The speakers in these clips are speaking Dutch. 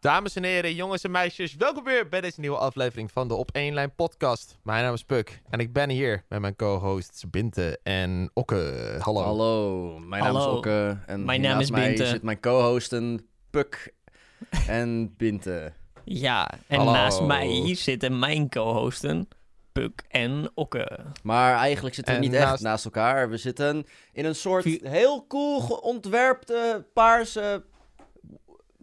Dames en heren, jongens en meisjes, welkom weer bij deze nieuwe aflevering van de Op 1 Lijn podcast. Mijn naam is Puk en ik ben hier met mijn co-hosts Binte en Okke. Hallo. Hallo, mijn naam is. Okke en Mijn naam naast is mij Binte. zit mijn co-hosten Puk en Binte. Ja, en Hallo. naast mij zitten mijn co-hosten Puk en Okke. Maar eigenlijk zitten we En niet echt naast- elkaar. We zitten in een soort heel cool geontwerpte paarse...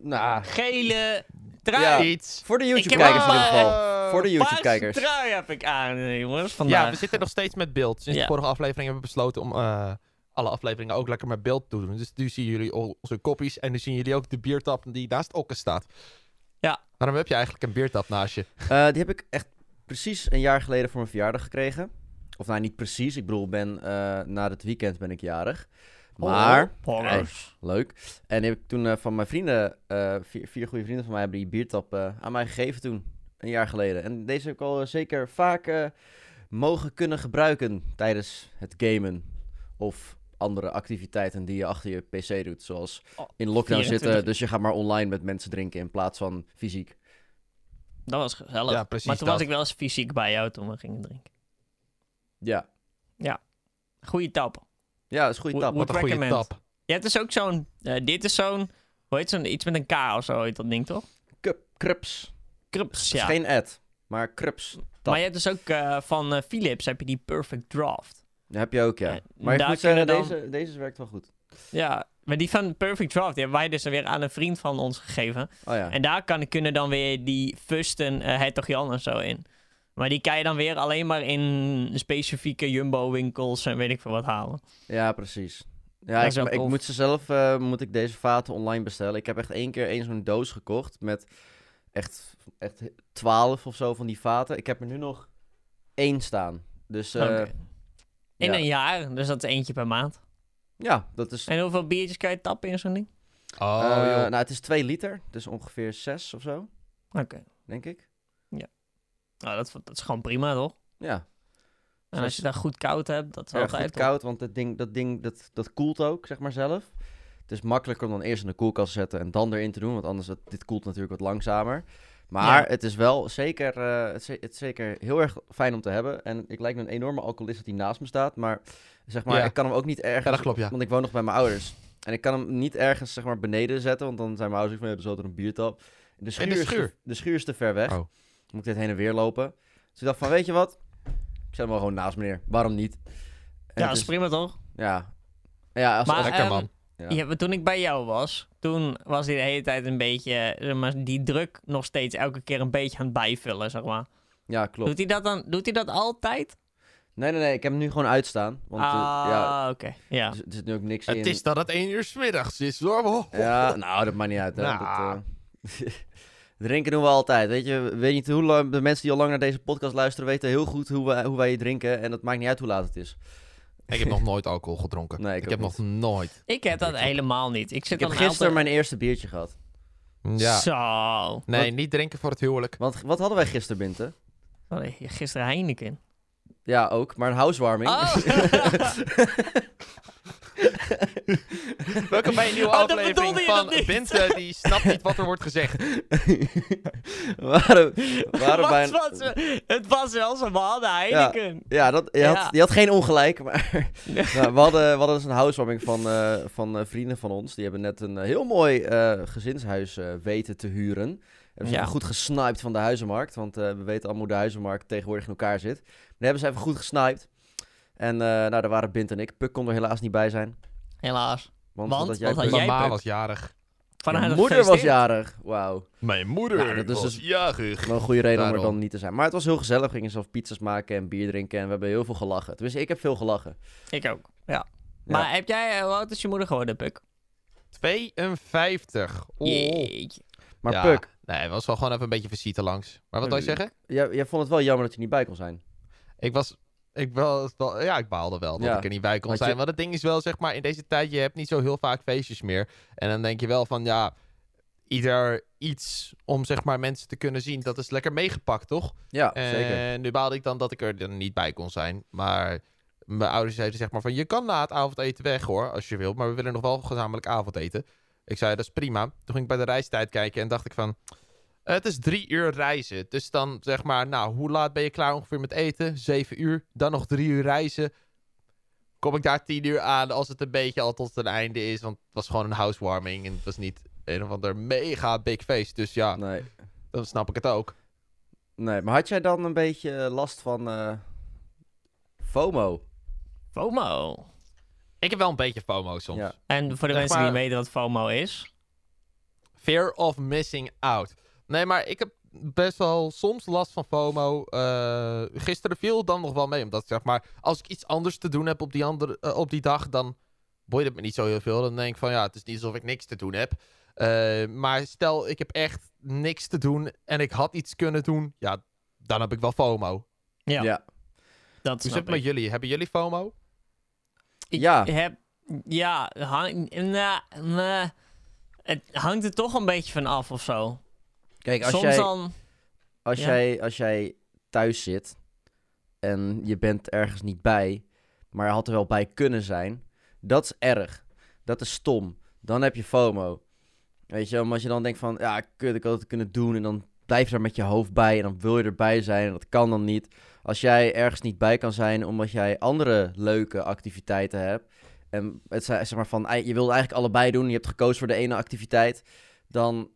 Nou, Gele trui. Ja. Iets. voor de YouTube-kijkers in ieder geval. Voor de YouTube-kijkers. Trui heb ik aan, eh, jongens, vandaag. Ja, we zitten nog steeds met beeld. Sinds de vorige aflevering hebben we besloten om eh, alle afleveringen ook lekker met beeld te doen. Dus nu zien jullie al onze koppies en nu zien jullie ook de biertap die naast Okke staat. Ja. Waarom heb je eigenlijk een biertap naast je? Eh, die heb ik echt precies een jaar geleden voor mijn verjaardag gekregen. Of nou, niet precies. Ik bedoel, ben, eh, na het weekend ben ik jarig. Maar... Oh, Hey. Leuk. En die heb ik toen eh, van mijn vrienden, eh, vier, vier goede vrienden van mij, hebben die biertap eh, aan mij gegeven toen. Een jaar geleden. En deze heb ik al zeker vaak eh, mogen kunnen gebruiken tijdens het gamen. Of andere activiteiten die je achter je pc doet. Zoals Oh, in lockdown 24. zitten, dus je gaat maar online met mensen drinken in plaats van fysiek. Dat was gezellig. Ja, precies maar toen dat. was ik wel eens fysiek bij jou toen we gingen drinken. Ja, Goeie tap. Ja dat is een goede tap. Wat een goede tap. Je hebt dus ook zo'n... eh, dit is zo'n... Hoe heet zo'n... Iets met een K of zo heet dat ding, toch? Cup, Krups. Krups, Het ja. is geen ad, maar Krups. tap. Maar je hebt dus ook eh, van eh, Philips heb je die Perfect Draft. Dat heb je ook, ja. Maar ik moet zeggen, dan- deze, deze werkt wel goed. Ja, maar die van Perfect Draft, die hebben wij dus weer aan een vriend van ons gegeven. Oh ja. En daar kan, kunnen dan weer die Fusten, eh Hertog Jan en zo in. Maar die kan je dan weer alleen maar in specifieke Jumbo-winkels en weet ik veel wat halen. Ja, precies. Ja, ik, ik moet ze zelf, eh, moet ik deze vaten online bestellen. Ik heb echt één keer één zo'n doos gekocht met echt, echt 12 of zo van die vaten. Ik heb er nu nog één staan. Dus eh. In ja. een jaar, dus dat is eentje per maand. ja, dat is... En hoeveel biertjes kan je tappen in zo'n ding? Oh, joh. nou, het is 2 liter, dus ongeveer 6 of zo, Oké. denk ik. Nou, dat, dat is gewoon prima, toch? Ja, En als je daar goed koud hebt, dat is altijd goed koud, want dat ding, dat, ding dat, dat koelt ook, zeg maar zelf. Het is makkelijker om dan eerst in de koelkast te zetten en dan erin te doen, want anders, het, dit koelt natuurlijk wat langzamer. Maar Ja. het is wel zeker, eh, het, is, het is zeker heel erg fijn om te hebben. En ik lijk me een enorme alcoholist dat die naast me staat, maar zeg maar, Ja. ik kan hem ook niet ergens, Ja, dat klopt, ja. want ik woon nog bij mijn ouders. En ik kan hem niet ergens, zeg maar, beneden zetten, want dan zijn mijn ouders van, ja, er is altijd een biertap. De schuur, de Is, te, schuur? de schuur is te ver weg. Oh. Moet ik dit heen en weer lopen. Dus ik dacht van, weet je wat? Ik zet hem wel gewoon naast me neer. Waarom niet? En Ja, het dat is prima, toch? ja. Ja, als, Maar, als- Lekker man. ja. Ja, toen ik bij jou was, toen was hij de hele tijd een beetje, zeg maar, die druk nog steeds elke keer een beetje aan het bijvullen, zeg maar. ja, klopt. Doet hij dat dan, doet hij dat altijd? Nee, nee, nee. Ik heb hem nu gewoon uitstaan. Want ah, ja, oké. Ja. er, er zit nu ook niks in. Het is dat het 1 uur 's middags is hoor. Ja, nou, dat maakt niet uit. Hè. Nou. Dat, eh, drinken doen we altijd. Weet je, weet niet hoe lang, de mensen die al lang naar deze podcast luisteren weten heel goed hoe wij, hoe wij drinken. En dat maakt niet uit hoe laat het is. Ik heb nog nooit alcohol gedronken. Nee, ik heb nog nooit. Ik heb dat helemaal niet. Ik zit Ik heb dan gisteren altijd... mijn eerste biertje gehad. Ja. Zo. Nee, niet drinken voor het huwelijk. Want wat hadden wij gisteren, Binte? Gisteren Heineken. Ja, ook. Maar een housewarming. Oh. Welkom bij een nieuwe Oh, aflevering van niet. Binte die snapt niet wat er wordt gezegd. we waren bij een... het was wel zo, we hadden Heineken. Ja, dat, je, Ja. Had, je had geen ongelijk, maar nou, we, hadden, we hadden dus een housewarming van, eh, van eh, vrienden van ons. Die hebben net een eh, heel mooi eh, gezinshuis eh, weten te huren. Hebben ze Ja. goed gesniped van de huizenmarkt, want eh, we weten allemaal hoe de huizenmarkt tegenwoordig in elkaar zit. Maar hebben ze even goed gesniped. En eh, nou, daar waren Bint en ik. Puk kon er helaas niet bij zijn. Helaas. Want, Want? jij, had Puk? jij, Mama was jarig. Van Mijn haar moeder was jarig. Wauw. Mijn moeder Nou, dat is was dus- jarig. Wel een goede reden om er Daarom. dan niet te zijn. Maar het was heel gezellig. We gingen zelf pizza's maken en bier drinken. En we hebben heel veel gelachen. Tenminste, ik heb veel gelachen. Ik ook, ja. Maar heb jij, eh, hoe oud is je moeder geworden, Puk? 52. Oh. Jeetje. Maar Ja. Puk, Nee, het was wel gewoon even een beetje visite langs. Maar wat wil je zeggen? jij, jij vond het wel jammer dat je niet bij kon zijn. Ik was... Ik wel, wel- ja, ik baalde wel dat Ja. ik er niet bij kon Want je- zijn. Want het ding is wel, zeg maar, in deze tijd, je hebt niet zo heel vaak feestjes meer. En dan denk je wel van, ja, ieder iets om, zeg maar, mensen te kunnen zien. Dat is lekker meegepakt, toch? Ja, en zeker. nu baalde ik dan dat ik er dan niet bij kon zijn. Maar mijn ouders zeiden zeg maar van... Je kan na het avondeten weg hoor, als je wilt. Maar we willen nog wel gezamenlijk avondeten. Ik zei, dat is prima. Toen ging ik bij de reistijd kijken en dacht ik van... het is drie uur reizen. Dus dan zeg maar, nou, hoe laat ben je klaar ongeveer met eten? Zeven uur. Dan nog drie uur reizen. Kom ik daar tien uur aan als het een beetje al tot een einde is. Want het was gewoon een housewarming. En het was niet een of ander mega big feest. Dus ja, Nee. dan snap ik het ook. nee, maar had jij dan een beetje eh, last van eh, FOMO? FOMO. Ik heb wel een beetje FOMO soms. Ja. En voor de Zeg mensen die maar- niet weten wat FOMO is. Fear of missing out. Nee, maar ik heb best wel soms last van FOMO. Eh, gisteren viel het dan nog wel mee. Omdat zeg maar, als ik iets anders te doen heb op die, andere, eh, op die dag, dan boeit het me niet zo heel veel. Dan denk ik van ja, het is niet alsof ik niks te doen heb. Eh, maar stel, ik heb echt niks te doen en ik had iets kunnen doen. Ja, dan heb ik wel FOMO. Ja, ja. dat Hoe zit het met jullie? Hebben jullie FOMO? Ik Ja. Heb, ja, hang, nou, het hangt er toch een beetje van af of zo. Kijk, als Soms jij... dan... Als, Ja. jij, als jij thuis zit en je bent ergens niet bij, maar je had er wel bij kunnen zijn, dat is erg. Dat is stom. Dan heb je FOMO. Weet je, als je dan denkt van, ja, kut, ik had het kunnen doen en dan blijf je daar met je hoofd bij en dan wil je erbij zijn en dat kan dan niet. Als jij ergens niet bij kan zijn omdat jij andere leuke activiteiten hebt en het zijn zeg maar van, je wil eigenlijk allebei doen, je hebt gekozen voor de ene activiteit, dan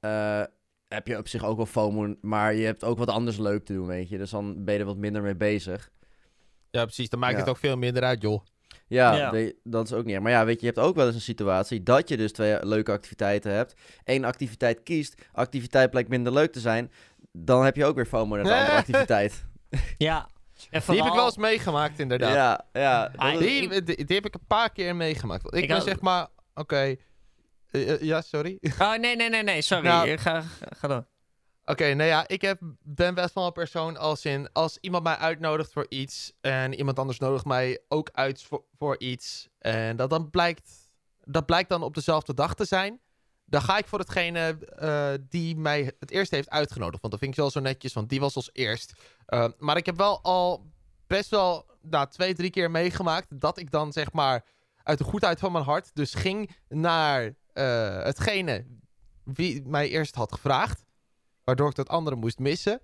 eh, heb je op zich ook wel FOMO, maar je hebt ook wat anders leuk te doen, weet je. Dus dan ben je er wat minder mee bezig. Ja, precies. Dan maakt Ja. het ook veel minder uit, joh. Ja, dat is ook niet. Maar ja, weet je, je hebt ook wel eens een situatie dat je dus twee leuke activiteiten hebt. Eén activiteit kiest, activiteit blijkt minder leuk te zijn. Dan heb je ook weer FOMO naar de andere activiteit. Ja. En Die heb ik wel eens meegemaakt, inderdaad. Ja, ja. Ah, Die, die, die heb ik een paar keer meegemaakt. Ik, Ik ben had- zeg maar, oké. Eh, ja, sorry. Oh, nee, nee, nee, nee, sorry. Nou- ga, ga, door. Oké, nou ja, ik heb, ben best wel een persoon als in... Als iemand mij uitnodigt voor iets... en iemand anders nodigt mij ook uit voor, voor iets... en dat dan blijkt... dat blijkt dan op dezelfde dag te zijn... dan ga ik voor hetgene eh, die mij het eerst heeft uitgenodigd. Want dat vind ik wel zo netjes, want die was als eerst. Eh, maar ik heb wel al best wel nou, twee, drie keer meegemaakt... dat ik dan zeg maar uit de goedheid van mijn hart... dus ging naar eh, hetgene wie mij eerst had gevraagd... Waardoor ik dat andere moest missen.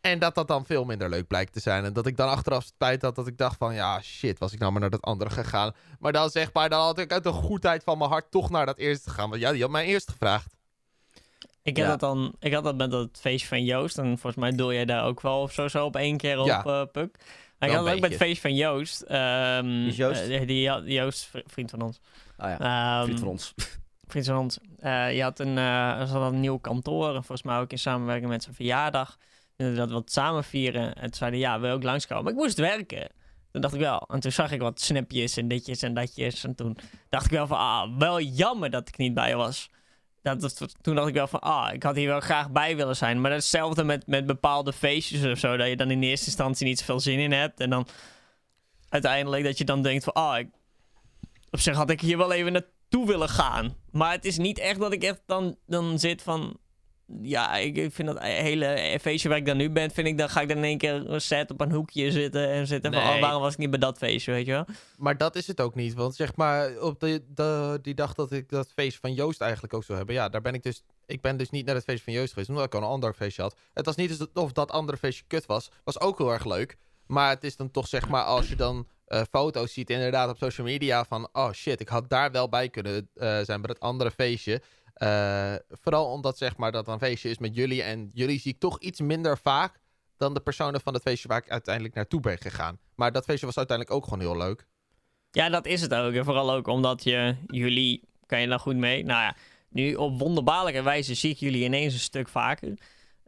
En dat dat dan veel minder leuk blijkt te zijn. En dat ik dan achteraf spijt had dat ik dacht van... Ja, shit, was ik nou maar naar dat andere gegaan. Maar dan zeg maar, dan had ik uit de goedheid van mijn hart toch naar dat eerste gegaan. Want ja, die had mij eerst gevraagd. Ik, heb Ja. dat dan, ik had dat met dat feestje van Joost. En volgens mij doe jij daar ook wel of zo, zo op één keer op, Ja. eh, Puk. Maar ik had een ook met het feestje van Joost. ehm, Joost? eh, die, had- Joost, vri- vriend van ons. Ah ja, Ehm, vriend van ons. vriend van ons. Eh, je had een, eh, ze hadden een nieuw kantoor. En volgens mij ook in samenwerking met zijn verjaardag. En dat wat samen vieren. En toen zeiden ja, wil ook langskomen. Maar ik moest werken. Toen dacht ik wel. En toen zag ik wat snapjes en ditjes en datjes. En toen dacht ik wel van, ah, wel jammer dat ik niet bij was. Dat, dat- toen dacht ik wel van, ah, ik had hier wel graag bij willen zijn. Maar dat is hetzelfde met, met bepaalde feestjes of zo. Dat je dan in eerste instantie niet zoveel zin in hebt. En dan uiteindelijk dat je dan denkt van, ah, ik, op zich had ik hier wel even naartoe willen gaan. Maar het is niet echt dat ik echt dan, dan zit van... Ja, ik, vind dat hele feestje waar ik dan nu ben, vind ik, dan ga ik dan in één keer set op een hoekje zitten en zitten van, oh, waarom was ik niet bij dat feestje, weet je wel? Maar dat is het ook niet. Want zeg maar, op de, de, die dag dat ik dat feest van Joost eigenlijk ook zou hebben... Ja, daar ben ik dus... Ik ben dus niet naar het feest van Joost geweest, omdat ik al een ander feestje had. Het was niet dus of dat andere feestje kut was. Was ook heel erg leuk. Maar het is dan toch zeg maar, als je dan eh, foto's ziet inderdaad op social media van... Oh shit, ik had daar wel bij kunnen eh, zijn bij dat andere feestje. Eh, vooral omdat zeg maar dat een feestje is met jullie. En jullie zie ik toch iets minder vaak dan de personen van het feestje waar ik uiteindelijk naartoe ben gegaan. Maar dat feestje was uiteindelijk ook gewoon heel leuk. Ja, dat is het ook. En vooral ook omdat je, jullie, kan je daar goed mee? Nou ja, nu op wonderbaarlijke wijze zie ik jullie ineens een stuk vaker.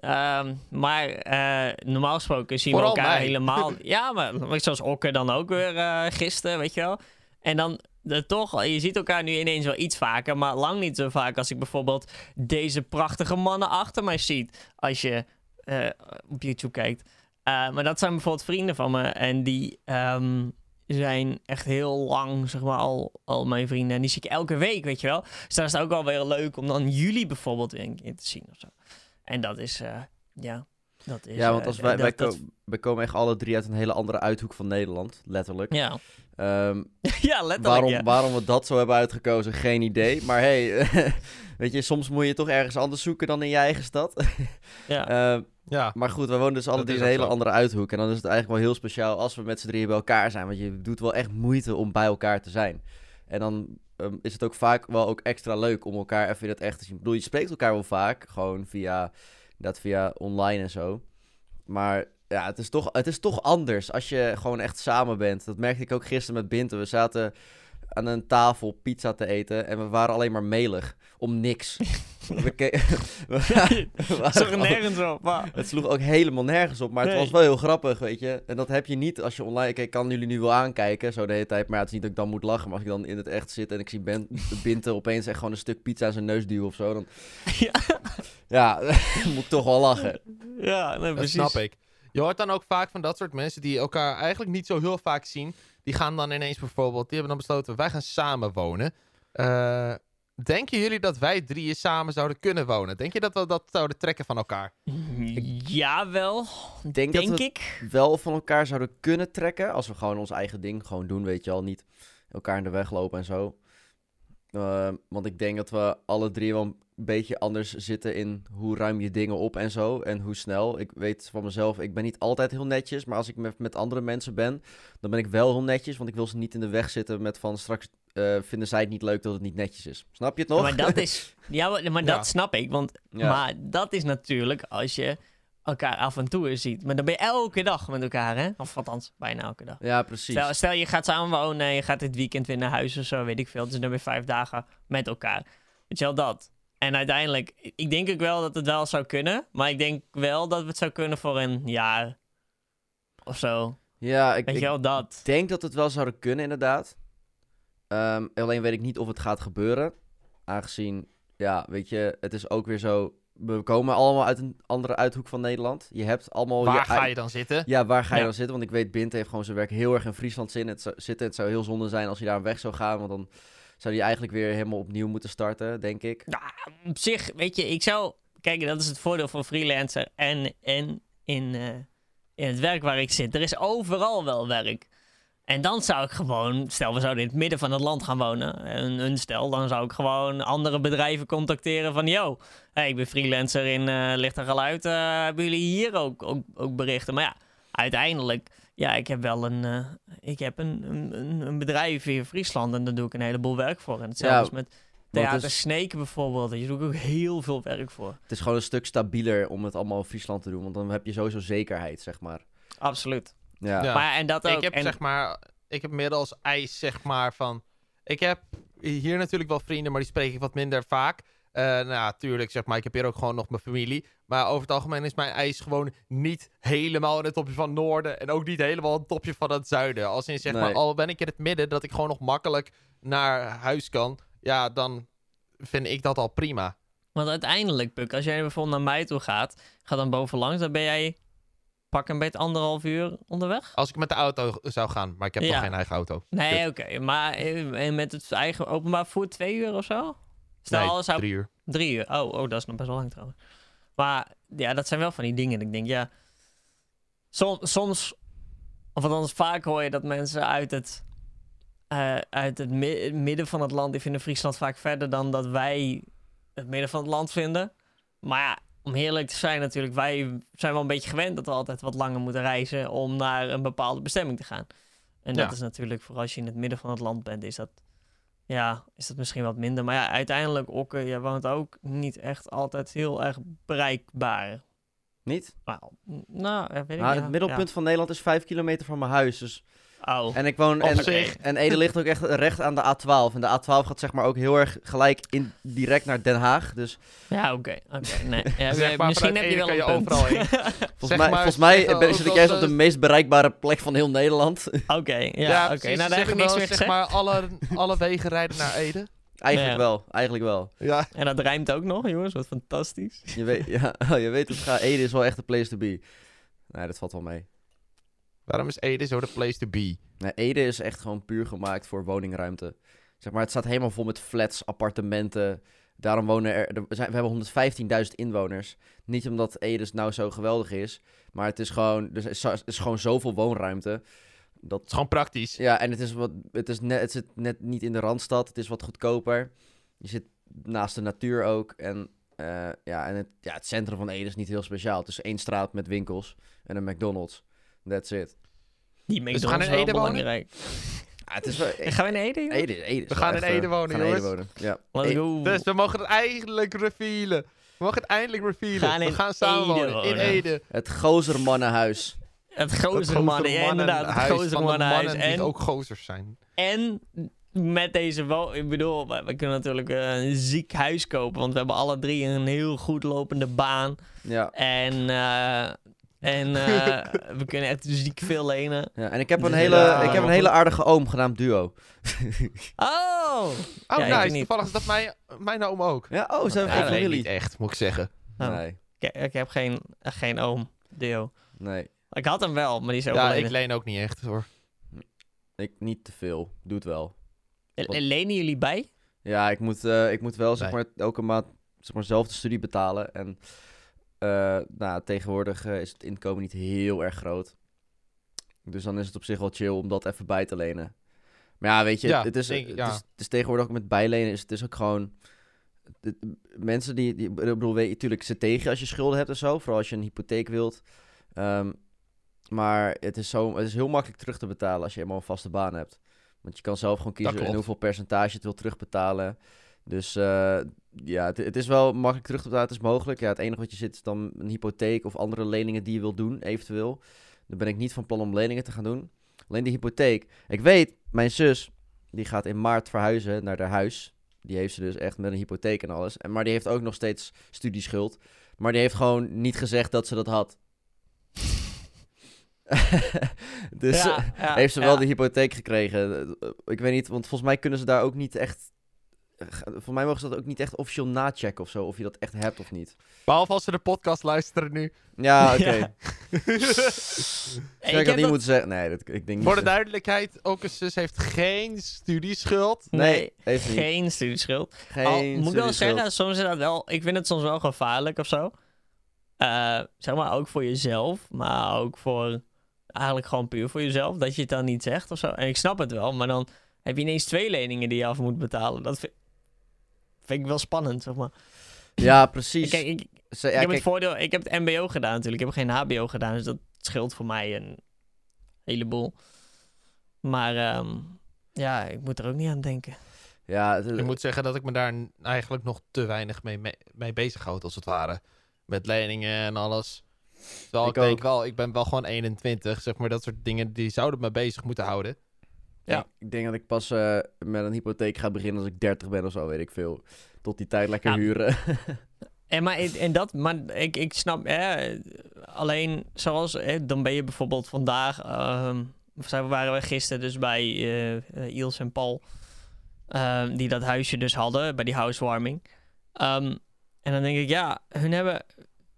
Ehm, maar eh, normaal gesproken zien Vooral we elkaar mij. helemaal... ja, maar zoals Okke dan ook weer eh, gisteren, weet je wel. En dan de, toch, je ziet elkaar nu ineens wel iets vaker, maar lang niet zo vaak als ik bijvoorbeeld deze prachtige mannen achter mij ziet. Als je eh, op YouTube kijkt. Maar dat zijn bijvoorbeeld vrienden van me en die ehm, zijn echt heel lang, zeg maar, al, al mijn vrienden. En die zie ik elke week, weet je wel. Dus dan is het ook wel weer leuk om dan jullie bijvoorbeeld weer een keer te zien of zo. En dat is, eh, ja. Dat is, Ja, want eh, als wij, dat- wij, dat- wij komen echt alle drie uit een hele andere uithoek van Nederland, letterlijk. Ja. Ehm, ja, letterlijk. waarom, ja. waarom we dat zo hebben uitgekozen, geen idee. Maar hey, weet je, soms moet je toch ergens anders zoeken dan in je eigen stad. ja. Ehm, Ja, maar goed, we wonen dus alle drie in een hele zo. andere uithoek. En dan is het eigenlijk wel heel speciaal als we met z'n drieën bij elkaar zijn. Want je doet wel echt moeite om bij elkaar te zijn. En dan ehm, is het ook vaak wel ook extra leuk om elkaar even in het echt te zien. Ik bedoel, je spreekt elkaar wel vaak, gewoon via, dat via online en zo. Maar ja, het is, toch, het is toch anders als je gewoon echt samen bent. Dat merkte ik ook gisteren met Binten. We zaten aan een tafel pizza te eten en we waren alleen maar melig. Om niks. we ke- we waren Zag er gewoon- nergens op. maar- het sloeg ook helemaal nergens op, maar het Nee. was wel heel grappig, weet je. En dat heb je niet als je online... Kijk, ik kan jullie nu wel aankijken, zo de hele tijd. Maar ja, het is niet dat ik dan moet lachen. Maar als ik dan in het echt zit en ik zie ben, Binte opeens echt gewoon een stuk pizza aan zijn neus duwen of zo, dan... Ja. Ja, moet ik toch wel lachen. Ja, nee, dat precies. snap ik. Je hoort dan ook vaak van dat soort mensen die elkaar eigenlijk niet zo heel vaak zien. Die gaan dan ineens bijvoorbeeld, die hebben dan besloten, wij gaan samen wonen. Eh, denken jullie dat wij drieën samen zouden kunnen wonen? Denk je dat we dat zouden trekken van elkaar? Ja, wel. Denk, Denk dat we ik. wel van elkaar zouden kunnen trekken. Als we gewoon ons eigen ding gewoon doen, weet je al. Niet elkaar in de weg lopen en zo. Eh, want ik denk dat we alle drie wel een beetje anders zitten in hoe ruim je dingen op en zo. En hoe snel. Ik weet van mezelf, ik ben niet altijd heel netjes. Maar als ik met, met andere mensen ben, dan ben ik wel heel netjes. Want ik wil ze niet in de weg zitten met van straks eh, vinden zij het niet leuk dat het niet netjes is. Snap je het nog? Maar dat is... Ja, maar, Ja. dat snap ik. Want, Ja. Maar dat is natuurlijk als je elkaar af en toe ziet. Maar dan ben je elke dag met elkaar, hè? Of althans, bijna elke dag. Ja, precies. Stel, stel je gaat samenwonen en je gaat dit weekend weer naar huis of zo, weet ik veel. Dus dan ben je vijf dagen met elkaar. Weet je wel, dat. En uiteindelijk, ik denk ook wel dat het wel zou kunnen. Maar ik denk wel dat we het zou kunnen voor een jaar of zo. ja, ik, Weet je wel, dat. denk dat het wel zouden kunnen, inderdaad. Ehm, alleen weet ik niet of het gaat gebeuren. Aangezien, ja, weet je, het is ook weer zo. We komen allemaal uit een andere uithoek van Nederland. Je hebt allemaal. Waar je ga je dan zitten? Ja, waar ga je Ja. dan zitten? Want ik weet, Bint heeft gewoon zijn werk heel erg in Friesland zin- het zou- zitten. Het zou heel zonde zijn als hij daar weg zou gaan. Want dan zou hij eigenlijk weer helemaal opnieuw moeten starten, denk ik. Nou, op zich, weet je, ik zou... Kijk, dat is het voordeel van freelancer en, en in, eh, in het werk waar ik zit. Er is overal wel werk. En dan zou ik gewoon, stel we zouden in het midden van het land gaan wonen, een, een stel, dan zou ik gewoon andere bedrijven contacteren van, yo, hey, ik ben freelancer in eh licht en geluid, eh, hebben jullie hier ook, ook, ook berichten? Maar ja, uiteindelijk, ja, ik heb wel een, eh, ik heb een, een, een- bedrijf hier in Friesland en daar doe ik een heleboel werk voor. En hetzelfde Ja, is met Theater is, bijvoorbeeld, daar doe ik ook heel veel werk voor. het is gewoon een stuk stabieler om het allemaal in Friesland te doen. Want dan heb je sowieso zekerheid, zeg maar. Absoluut. Ja, Ja. Maar en dat ook. Ik heb en, zeg maar, ik heb meer als eis zeg maar van, ik heb hier natuurlijk wel vrienden, maar die spreek ik wat minder vaak. Eh nou ja, tuurlijk zeg maar, ik heb hier ook gewoon nog mijn familie. Maar over het algemeen is mijn eis gewoon niet helemaal in het topje van het noorden en ook niet helemaal in het topje van het zuiden. Als in zeg Nee. maar, al ben ik in het midden, dat ik gewoon nog makkelijk naar huis kan. Ja, dan vind ik dat al prima. Want uiteindelijk, Puk, als jij bijvoorbeeld naar mij toe gaat, gaat dan bovenlangs, dan ben jij pak een beetje anderhalf uur onderweg. Als ik met de auto zou gaan, maar ik heb Ja. nog geen eigen auto. Nee, oké. Maar eh, en met het eigen openbaar vervoer twee uur of zo? Stel, Nee, alles zou drie uur. Drie uur. Oh, oh, dat is nog best wel lang trouwens. Maar ja, dat zijn wel van die dingen. Ik denk, ja. Som, soms, of althans vaak hoor je dat mensen uit het, eh, uit het mi- midden van het land, die vinden Friesland vaak verder dan dat wij het midden van het land vinden. Maar ja, om eerlijk te zijn natuurlijk, wij zijn wel een beetje gewend dat we altijd wat langer moeten reizen om naar een bepaalde bestemming te gaan. En dat Ja. is natuurlijk, voor als je in het midden van het land bent, is dat ja, is dat misschien wat minder. Maar ja, uiteindelijk, Okke, je woont ook niet echt altijd heel erg bereikbaar. niet? Nou, nou weet ik Nou, ja, het middelpunt van Nederland is vijf kilometer van mijn huis. Dus En ik woon en, zich. en Ede ligt ook echt recht aan de A12. En de A12 gaat zeg maar ook heel erg gelijk in, direct naar Den Haag. Dus ja, oké. oké, nee. Ja, Zeg maar, misschien vanuit heb je wel Ede een kan je punt. overal heen. volgens Zeg mij, maar, volgens mij ben, ook zit ik wel juist op de meest bereikbare plek van heel Nederland. Oké, ja, oké. precies. Nou, Ze daar heb ik zeggen niks wel, meer zeg gezegd. maar, alle, alle wegen rijden naar Ede. Eigenlijk Ja. wel, eigenlijk wel. Ja. En dat rijmt ook nog, jongens. Wat fantastisch. Je weet, ja, oh, je weet het, ga, Ede is wel echt de place to be. Nee, dat valt wel mee. Waarom is Ede zo de place to be? Nee, Ede is echt gewoon puur gemaakt voor woningruimte. Zeg maar, het staat helemaal vol met flats, appartementen, Daarom wonen er, er zijn, we hebben 115.000 inwoners. Niet omdat Edes nou zo geweldig is, maar het is gewoon, er is, er is gewoon zoveel woonruimte. Dat, Het is gewoon praktisch. ja, en het, is wat, het, is net, het zit net niet in de randstad. Het is wat goedkoper. Je zit naast de natuur ook. En, eh, ja, en het, ja, het centrum van Ede is niet heel speciaal. Het is één straat met winkels en een McDonald's. That's it. Die Dus we gaan in Ede wonen? belangrijk. Ja, het is wel... Gaan we in Ede? Ede, Ede is We wel gaan in echt, Ede eh, wonen, we gaan in Ede wonen. Ja. Let's go. Dus we mogen het eigenlijk revealen. We mogen het eindelijk revealen. Gaan we gaan samen Ede wonen. In. Ede. Het Gozermannenhuis. Het Het gozer mannen, ja, inderdaad. Het huis gozer van de mannenhuis. mannen die En, ook gozers zijn. en met deze wo Ik bedoel, we, we kunnen natuurlijk eh, een ziek huis kopen. Want we hebben alle drie een heel goed lopende baan. Ja. En, eh, en eh, we kunnen echt ziek veel lenen. ja. En ik heb een hele, ja, ik heb een hele aardige oom genaamd Duo. Oh! Oh, Ja, nice. niet. Toevallig is dat mijn, mijn oom ook. Ja, oh, zijn we Ja, familie? niet echt, moet ik zeggen. Oh. Nee, Ik, ik heb geen, echt geen oom, Deo. nee. Ik had hem wel, maar die is Ja, overleden. ik leen ook niet echt hoor. Ik niet te veel. Doe het wel. Le- Lenen jullie bij? Ja, ik moet, eh, ik moet wel zeg maar elke maand zeg maar, zelf de studie betalen. En eh, nou, tegenwoordig eh, is het inkomen niet heel erg groot. Dus dan is het op zich wel chill om dat even bij te lenen. Maar ja, weet je, Ja, het, is, denk het, ja. is, het is tegenwoordig ook met bijlenen is het is ook gewoon... het- mensen die, die, ik bedoel, weet je, natuurlijk ze tegen als je schulden hebt en zo. Vooral als je een hypotheek wilt. Ehm, maar het is, zo, het is heel makkelijk terug te betalen als je eenmaal een vaste baan hebt. Want je kan zelf gewoon kiezen in hoeveel percentage je het wil terugbetalen. Dus eh, ja, het, het is wel makkelijk terug te betalen. Is mogelijk. Ja, het enige wat je zit is dan een hypotheek of andere leningen die je wil doen, eventueel. Dan ben ik niet van plan om leningen te gaan doen. Alleen die hypotheek. Ik weet, mijn zus, die gaat in maart verhuizen naar haar huis. Die heeft ze dus echt met een hypotheek en alles. En, maar die heeft ook nog steeds studieschuld. Maar die heeft gewoon niet gezegd dat ze dat had. dus Ja, eh, ja, heeft ze ja. wel de hypotheek gekregen. Ik weet niet, want volgens mij kunnen ze daar ook niet echt... eh, Volgens mij mogen ze dat ook niet echt officieel nachecken of zo. Of je dat echt hebt of niet. Behalve als ze de podcast luisteren nu. Ja, oké. Ja. Ik Hey, heb niet dat- moeten zeggen. Nee, dat, ik denk niet. Voor de duidelijkheid, ook een zus heeft geen studieschuld. Nee, Nee, heeft niet. geen studieschuld. Geen Al, moet ik wel studieschuld. zeggen, soms is dat wel... Ik vind het soms wel gevaarlijk of zo. Eh, zeg maar ook voor jezelf, maar ook voor... Eigenlijk gewoon puur voor jezelf, dat je het dan niet zegt of zo. En ik snap het wel, maar dan heb je ineens twee leningen die je af moet betalen. Dat vind, vind ik wel spannend, zeg maar. Ja, precies. Kijk, ik, Ze- ik heb kijk, het voordeel... Ik heb het mbo gedaan natuurlijk. Ik heb geen hbo gedaan, dus dat scheelt voor mij een heleboel. Maar ehm, ja, ik moet er ook niet aan denken. ja, het- Ik moet zeggen dat ik me daar eigenlijk nog te weinig mee, mee, mee bezighoud, als het ware. Met leningen en alles. Terwijl ik, Ik denk ook. wel, ik ben wel gewoon 21, zeg maar. Dat soort dingen, die zouden me bezig moeten houden. Ja. ik, denk dat ik pas eh, met een hypotheek ga beginnen als ik 30 ben of zo, weet ik veel. Tot die tijd lekker Ja. huren. En, maar, en dat, maar ik, ik snap, hè, alleen zoals, hè, dan ben je bijvoorbeeld vandaag, ehm, of zijn- waren we gisteren dus bij eh, Iels en Paul, ehm, die dat huisje dus hadden, bij die housewarming. Ehm, en dan denk ik, ja, hun hebben,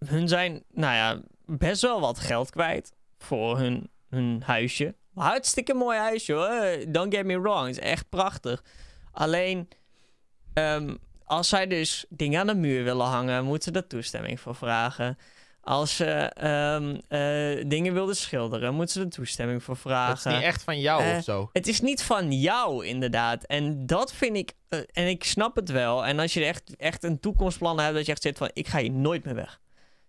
hun zijn, nou ja, best wel wat geld kwijt voor hun, hun huisje. Hartstikke mooi huisje hoor, don't get me wrong, het is echt prachtig. Alleen, ehm, als zij dus dingen aan de muur willen hangen, moeten ze daar toestemming voor vragen. Als ze ehm, eh, dingen wilden schilderen, moeten ze er toestemming voor vragen. is niet echt van jou Eh, of zo. Het is niet van jou, inderdaad. En dat vind ik. eh, en ik snap het wel. En als je echt, echt een toekomstplan hebt, dat je echt zit van: ik ga hier nooit meer weg.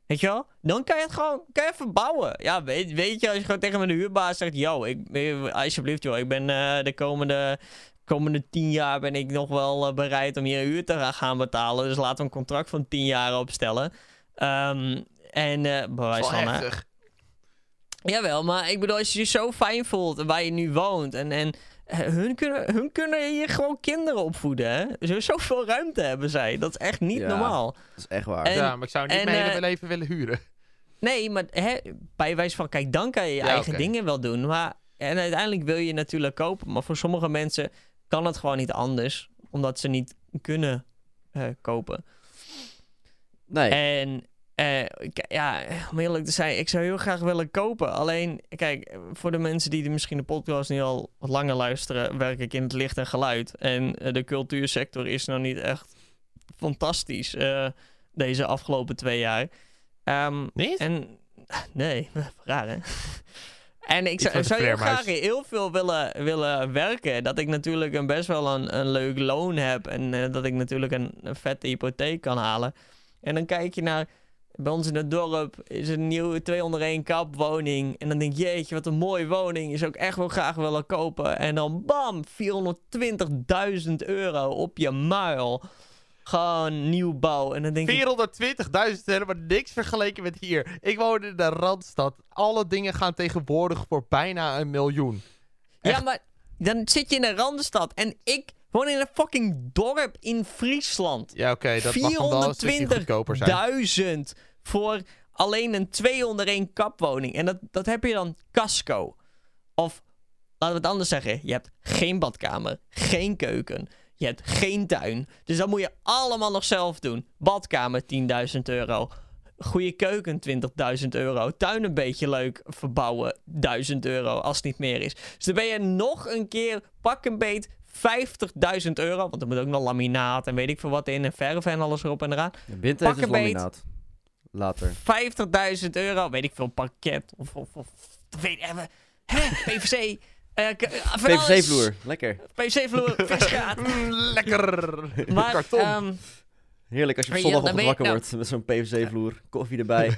Weet je wel? Dan kan je het gewoon kan je even bouwen. Ja, weet, weet je, als je gewoon tegen mijn huurbaas zegt: Yo, ik, eh, alsjeblieft, joh, ik ben eh, de komende, komende tien jaar ben ik nog wel eh, bereid om hier huur te gaan betalen. Dus laten we een contract van tien jaar opstellen. Ehm, en Dat bewijs van, heftig. Jawel, maar ik bedoel, als je je zo fijn voelt waar je nu woont en, en hun, kunnen, hun kunnen hier gewoon kinderen opvoeden, hè? Zo, zoveel ruimte hebben zij. Dat is echt niet Ja. normaal. Dat is echt waar. En- ja, maar ik zou niet en, mijn hele eh, leven willen huren. Nee, maar hè, bij wijze van, kijk, dan kan je je Ja, eigen dingen wel doen. Maar, en uiteindelijk wil je natuurlijk kopen, maar voor sommige mensen kan het gewoon niet anders, omdat ze niet kunnen eh, kopen. nee. En eh, ik- ja, om eerlijk te zijn, ik zou heel graag willen kopen. Alleen, kijk, voor de mensen die misschien de podcast nu al wat langer luisteren, werk ik in het licht en geluid. En eh, de cultuursector is nog niet echt fantastisch eh, deze afgelopen twee jaar. Ehm, Niet? en nee, raar hè? En ik zou, zou heel graag heel veel willen, willen werken. Dat ik natuurlijk een best wel een, een leuk loon heb. En dat ik natuurlijk een, een vette hypotheek kan halen. En dan kijk je naar... Bij ons in het dorp is een nieuwe 201 kap woning. En dan denk je, jeetje, wat een mooie woning. Je zou ik echt wel graag willen kopen. En dan bam, 420.000 euro op je muil. Gewoon nieuwbouw. En dan denk ik, 420.000 helemaal niks vergeleken met hier. Ik woon in de Randstad. Alle dingen gaan tegenwoordig voor bijna een miljoen. Ja, maar dan zit je in een randstad. En ik woon in een fucking dorp in Friesland. Ja, oké, dat mag dan goedkoper zijn. 420.000 voor alleen een 2 onder 1 kapwoning. En dat, dat heb je dan casco. Of, laten we het anders zeggen. Je hebt geen badkamer, geen keuken. Je hebt geen tuin. Dus dat moet je allemaal nog zelf doen. Badkamer 10.000 euro. Goede keuken 20.000 euro. Tuin een beetje leuk verbouwen 1000 euro als het niet meer is. Dus dan ben je nog een keer pak een beet 50.000 euro. Want er moet ook nog laminaat en weet ik veel wat in. En verf en alles erop en eraan. De een beet. laminaat. Later. 50.000 euro, weet ik veel, parket of, of, of weet ik even, hè, PVC, eh, eh, van alles. PVC-vloer. Lekker. PVC-vloer, visgaat. Mm, lekker. Maar, Karton. ehm Heerlijk als je op ja, zondagochtend je- wakker nou- wordt met zo'n PVC-vloer. Koffie erbij.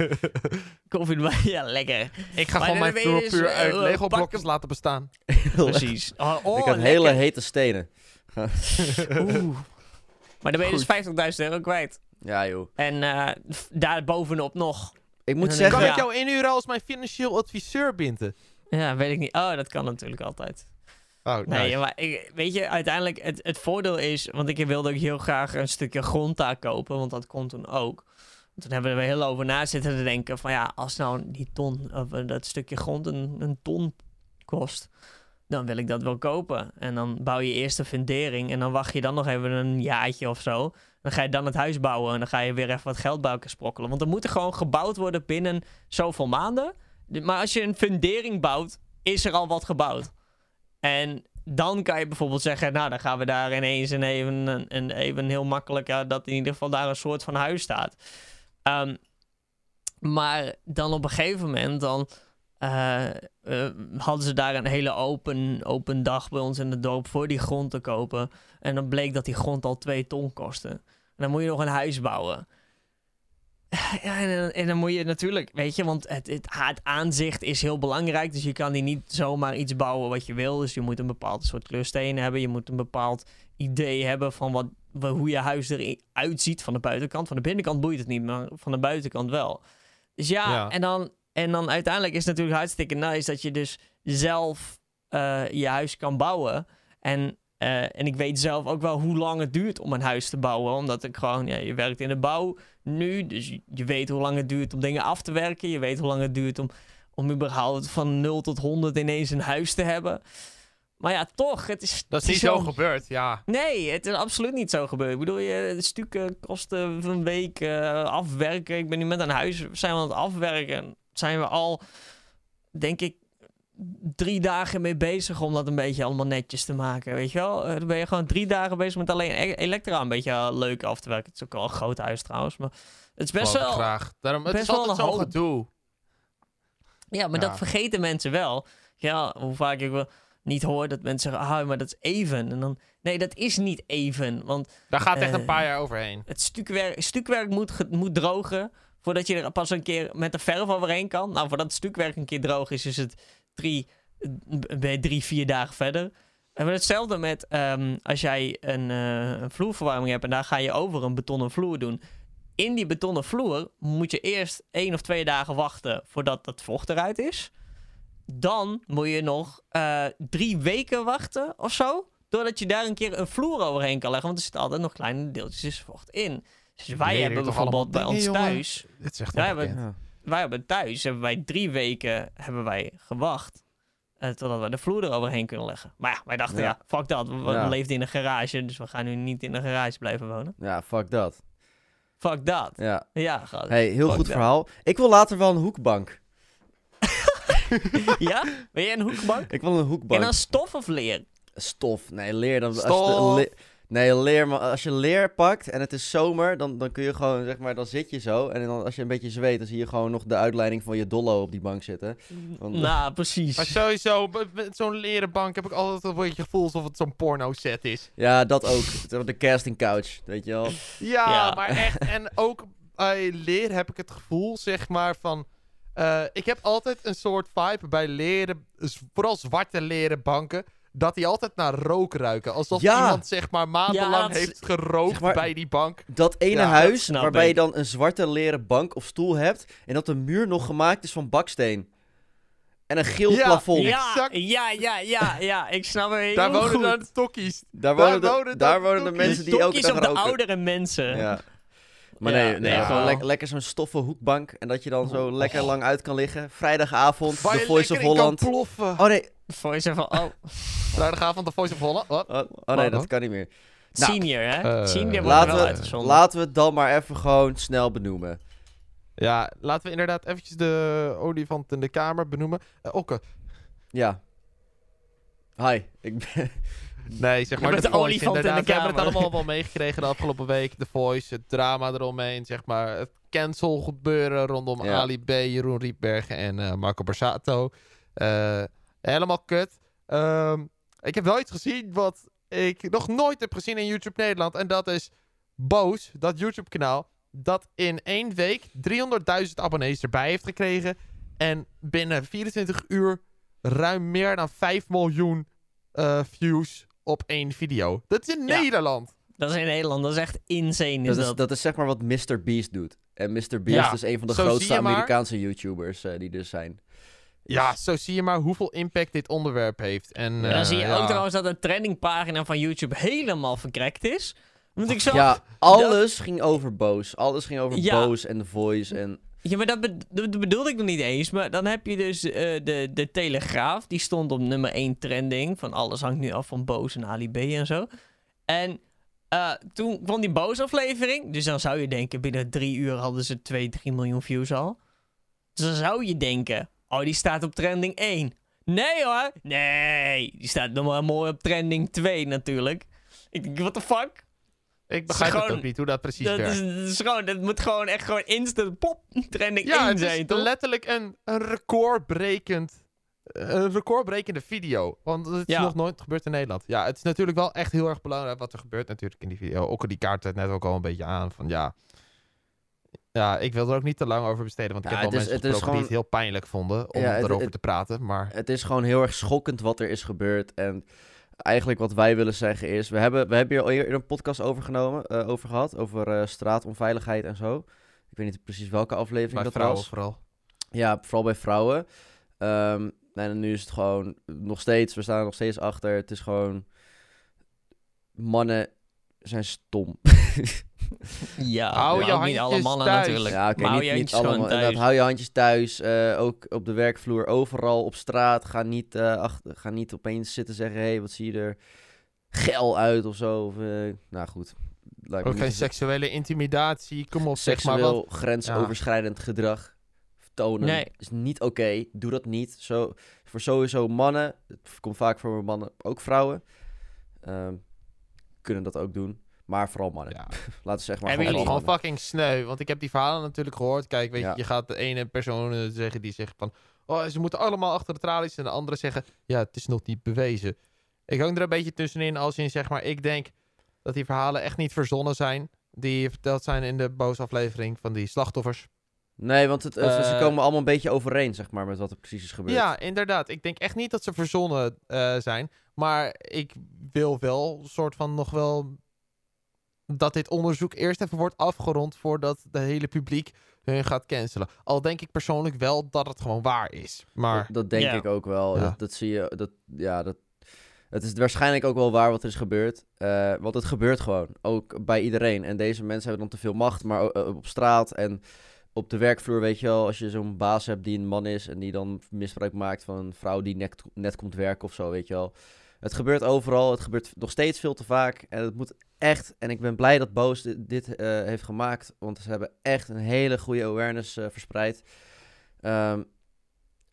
koffie erbij, ja, lekker. ik ga maar gewoon mijn vloer dus, puur eh, uit eh, Lego pak blokjes hem- laten bestaan. Precies. Oh, oh, ik heb lekker. hele hete stenen. Oeh. Maar dan ben je dus 50.000 euro kwijt. Ja, joh. En eh, f- daar bovenop nog. Ik moet zeggen... Kan Ja. ik jou inhuren als mijn financieel adviseur, Binten? Ja, weet ik niet. Oh, dat kan natuurlijk altijd. Oh, Nee, maar ik, weet je, uiteindelijk, het, het voordeel is, want ik wilde ook heel graag een stukje grond daar kopen, want dat kon toen ook. Toen hebben we er heel over na zitten te denken van ja, als nou die ton, of eh, dat stukje grond een, een ton kost, dan wil ik dat wel kopen. En dan bouw je eerst een fundering en dan wacht je dan nog even een jaartje of zo. Dan ga je dan het huis bouwen en dan ga je weer even wat geld bij elkaar sprokkelen. Want er moet er gewoon gebouwd worden binnen zoveel maanden. De- Maar als je een fundering bouwt, is er al wat gebouwd. En dan kan je bijvoorbeeld zeggen, nou dan gaan we daar ineens en even, en- en even heel makkelijk, ja, dat in ieder geval daar een soort van huis staat. Ehm, maar dan op een gegeven moment, dan eh, eh, hadden ze daar een hele open, open dag bij ons in het dorp voor die grond te kopen. En dan bleek dat die grond al twee ton kostte. En dan moet je nog een huis bouwen. Ja, en, dan- en dan moet je natuurlijk, weet je, want het, het, het aanzicht is heel belangrijk. Dus je kan hier niet zomaar iets bouwen wat je wil. Dus je moet een bepaald soort kleurstenen hebben. Je moet een bepaald idee hebben van wat, wa- hoe je huis eruit ziet van de buitenkant. Van de binnenkant boeit het niet, maar van de buitenkant wel. Dus ja, Ja. En, dan, en dan uiteindelijk is het natuurlijk hartstikke nice dat je dus zelf eh, je huis kan bouwen. En, eh, en ik weet zelf ook wel hoe lang het duurt om een huis te bouwen. Omdat ik gewoon, ja, je werkt in de bouw nu. Dus je, weet hoe lang het duurt om dingen af te werken. Je weet hoe lang het duurt om, om überhaupt van 0 tot 100 ineens een huis te hebben. Maar ja, toch, het is... Dat is niet zo zo- gebeurd, ja. Nee, het is absoluut niet zo gebeurd. Ik bedoel, je, stukken kosten een week eh, afwerken. Ik ben nu met een huis, zijn we aan het afwerken. Zijn we al, denk ik, drie dagen mee bezig om dat een beetje allemaal netjes te maken. Weet je wel? Eh, Dan ben je gewoon drie dagen bezig met alleen e- elektra een beetje eh, leuk af te werken. Het is ook wel een groot huis trouwens, maar het is best wel... graag. Daarom, het best is wel altijd een zo'n hoop. gedoe. Ja, maar Ja. dat vergeten mensen wel. Ja, hoe vaak ik wel niet hoor dat mensen zeggen, ah, maar dat is even. En dan, nee, dat is niet even. Want Daar gaat echt Eh, een paar jaar overheen. het stukwerk, stukwerk moet, moet drogen voordat je er pas een keer met de verf overheen kan. Nou, voordat het stukwerk een keer droog is, is het drie, eh, ben drie vier dagen verder. En hetzelfde met ehm, als jij een, eh, een vloerverwarming hebt en daar ga je over een betonnen vloer doen. In die betonnen vloer moet je eerst één of twee dagen wachten voordat het vocht eruit is. Dan moet je nog eh, drie weken wachten of zo. Doordat je daar een keer een vloer overheen kan leggen. Want er zitten altijd nog kleine deeltjes vocht in. Dus wij hebben bijvoorbeeld bij ons jongen? thuis. Wij hebben- Ja. Wij hebben thuis hebben wij drie weken hebben wij gewacht. eh, totdat we de vloer eroverheen kunnen leggen. Maar ja, wij dachten, ja, Ja. fuck dat. We, we Ja. leefden in een garage. Dus we gaan nu niet in een garage blijven wonen. ja, fuck dat. Fuck dat. Ja. Ja, gast. Hey, heel Fuck goed that. verhaal. Ik wil later wel een hoekbank. ja? Ben jij een hoekbank? Ik wil een hoekbank. En dan stof of leer? Stof. Nee, leer dan. als Stof. de- le- Nee, leer, maar als je leer pakt en het is zomer, dan, dan kun je gewoon, zeg maar, dan zit je zo. En dan, als je een beetje zweet, dan zie je gewoon nog de uitleiding van je dollo op die bank zitten. Want- Nou, precies. Maar sowieso, met- zo'n leren bank heb ik altijd een beetje het gevoel alsof het zo'n porno set is. Ja, dat ook. De casting couch, weet je wel. Ja, Ja. maar echt. En ook bij leer heb ik het gevoel, zeg maar, van... eh, ik heb altijd een soort vibe bij leren, vooral zwarte leren banken, dat die altijd naar rook ruiken. Alsof Ja. iemand, zeg maar, maandenlang Ja, heeft gerookt Zeg maar- bij die bank. Dat ene Ja, huis waarbij ik. je dan een zwarte leren bank of stoel hebt en dat de muur nog gemaakt is van baksteen. En een geel Ja, plafond. ja. Ja, Exact. ja, ja, ja, ja. Ik snap het heel Daar wonen goed. dan de tokkies. Daar Daar wonen de, wonen daar wonen de mensen de die elke dag of de roken. oudere mensen. Ja. Maar Ja, nee, nee ja. gewoon lekker zo'n stoffen hoekbank en dat je dan zo lekker lang uit kan liggen. Vrijdagavond, de Voice of Holland. ploffen. Oh nee, Voor je van, oh, Vrijdagavond de Voice of Holland. Wat? oh, oh nee, dat kan niet meer. Nou, senior, hè? eh, senior wordt er Laten wel we, laten we het dan maar even gewoon snel benoemen. Ja, laten we inderdaad eventjes de olifant in de kamer benoemen. Eh, Okke. Ja. Hi, ik ben... Nee, zeg maar bent de de olifant in de inderdaad. We hebben het kamer. allemaal wel meegekregen de afgelopen week. The Voice, het drama eromheen, zeg maar. Het cancel gebeuren rondom Ja. Ali B, Jeroen Rietbergen en eh, Marco Borsato. Eh, helemaal kut. Ehm, ik heb wel iets gezien wat ik nog nooit heb gezien in YouTube Nederland. En dat is Boos, dat YouTube kanaal. Dat in één week 300.000 abonnees erbij heeft gekregen. En binnen 24 uur ruim meer dan 5 miljoen eh, views op één video. Dat is in Ja. Nederland. Dat is in Nederland, dat is echt insane. Is Dat dat, is, dat is zeg maar wat Mr. Beast doet. En Mr. Beast Ja, is een van de zo grootste. Amerikaanse YouTubers eh, die er zijn. Ja, zo zie je maar hoeveel impact dit onderwerp heeft. En, En dan eh, zie je ja. ook trouwens dat de trendingpagina van YouTube helemaal verkrekt is. Want ik zag... Ja, alles ging over Boos. Alles ging over Ja. Boos en The Voice. En Ja, maar dat, be- dat bedoelde ik nog niet eens. Maar dan heb je dus eh, de, de Telegraaf. Die stond op nummer 1 trending. Van alles hangt nu af van Boos en Ali B en zo. En eh, toen kwam die Boos aflevering. Dus dan zou je denken, binnen drie uur hadden ze 2, 3 miljoen views al. Dus dan zou je denken, oh die staat op trending 1. Nee hoor, nee. Die staat nog maar mooi op trending 2 natuurlijk. Ik denk, what the fuck? Ik begrijp het gewoon- ook niet hoe dat precies Dat, werkt. is, dat, is gewoon, dat moet gewoon echt gewoon instant pop trending ja, 1 het zijn, is toch? letterlijk een, een recordbrekend... Een recordbrekende video. Want het is Ja. nog nooit gebeurd in Nederland. Ja, het is natuurlijk wel echt heel erg belangrijk wat er gebeurt natuurlijk in die video. Ook al die kaart het net ook al een beetje aan van ja... Ja, ik wil er ook niet te lang over besteden. Want ik Ja, heb is- mensen gesproken die het heel pijnlijk vonden om Ja, het- erover het- te praten. Maar het is gewoon heel erg schokkend wat er is gebeurd. En eigenlijk wat wij willen zeggen is... We hebben, we hebben hier al eerder een podcast over, genomen, eh, over gehad. Over eh, straatonveiligheid en zo. Ik weet niet precies welke aflevering bij dat vrouwen was. vooral. Ja, vooral bij vrouwen. Ehm, en nu is het gewoon nog steeds, we staan er nog steeds achter. Het is gewoon, mannen zijn stom. Ja, Hou maar je niet alle handjes mannen thuis. natuurlijk. ja, oké, Maar hou niet, je niet handjes gewoon allemaal. thuis. Inderdaad, hou je handjes thuis. eh, ook op de werkvloer, overal op straat. Ga niet, eh, achter, ga niet opeens zitten zeggen, hé, hey, wat zie je er geil uit of zo. Of, eh, nou goed. Lijkt Ook geen seksuele intimidatie. Kom op, zeg maar. seksueel Want, grensoverschrijdend gedrag tonen Nee. is niet oké. Doe dat niet. Zo, voor sowieso mannen, het komt vaak voor mannen, ook vrouwen, ehm, kunnen dat ook doen. Maar vooral mannen. ja, Laten we zeggen maar is gewoon gewoon fucking sneu. Want ik heb die verhalen natuurlijk gehoord. Kijk, weet je, Ja. je gaat de ene persoon eh, zeggen die zegt van... Oh, ze moeten allemaal achter de tralies. En de andere zeggen... Ja, het is nog niet bewezen. Ik hang er een beetje tussenin als in, zeg maar... Ik denk dat die verhalen echt niet verzonnen zijn. Die verteld zijn in de boosaflevering van die slachtoffers. Nee, want het, het- ze Eh, komen allemaal een beetje overeen, zeg maar, met wat er precies is gebeurd. Ja, inderdaad. Ik denk echt niet dat ze verzonnen eh, zijn. Maar ik wil wel soort van nog wel... Dat dit onderzoek eerst even wordt afgerond... voordat de hele publiek hun gaat cancelen. Al denk ik persoonlijk wel dat het gewoon waar is. Maar Dat, dat denk ik ook wel. Ja. Dat, dat zie je. Dat, ja, dat, het is waarschijnlijk ook wel waar wat er is gebeurd. Eh, want het gebeurt gewoon. Ook bij iedereen. En deze mensen hebben dan te veel macht. Maar eh, op straat en op de werkvloer, weet je wel. Als je zo'n baas hebt die een man is. En die dan misbruik maakt van een vrouw die net, net komt werken of zo, weet je wel. Het gebeurt overal. Het gebeurt nog steeds veel te vaak. En het moet echt. En ik ben blij dat Boos dit, dit, eh, heeft gemaakt. Want ze hebben echt een hele goede awareness eh, verspreid. Ehm,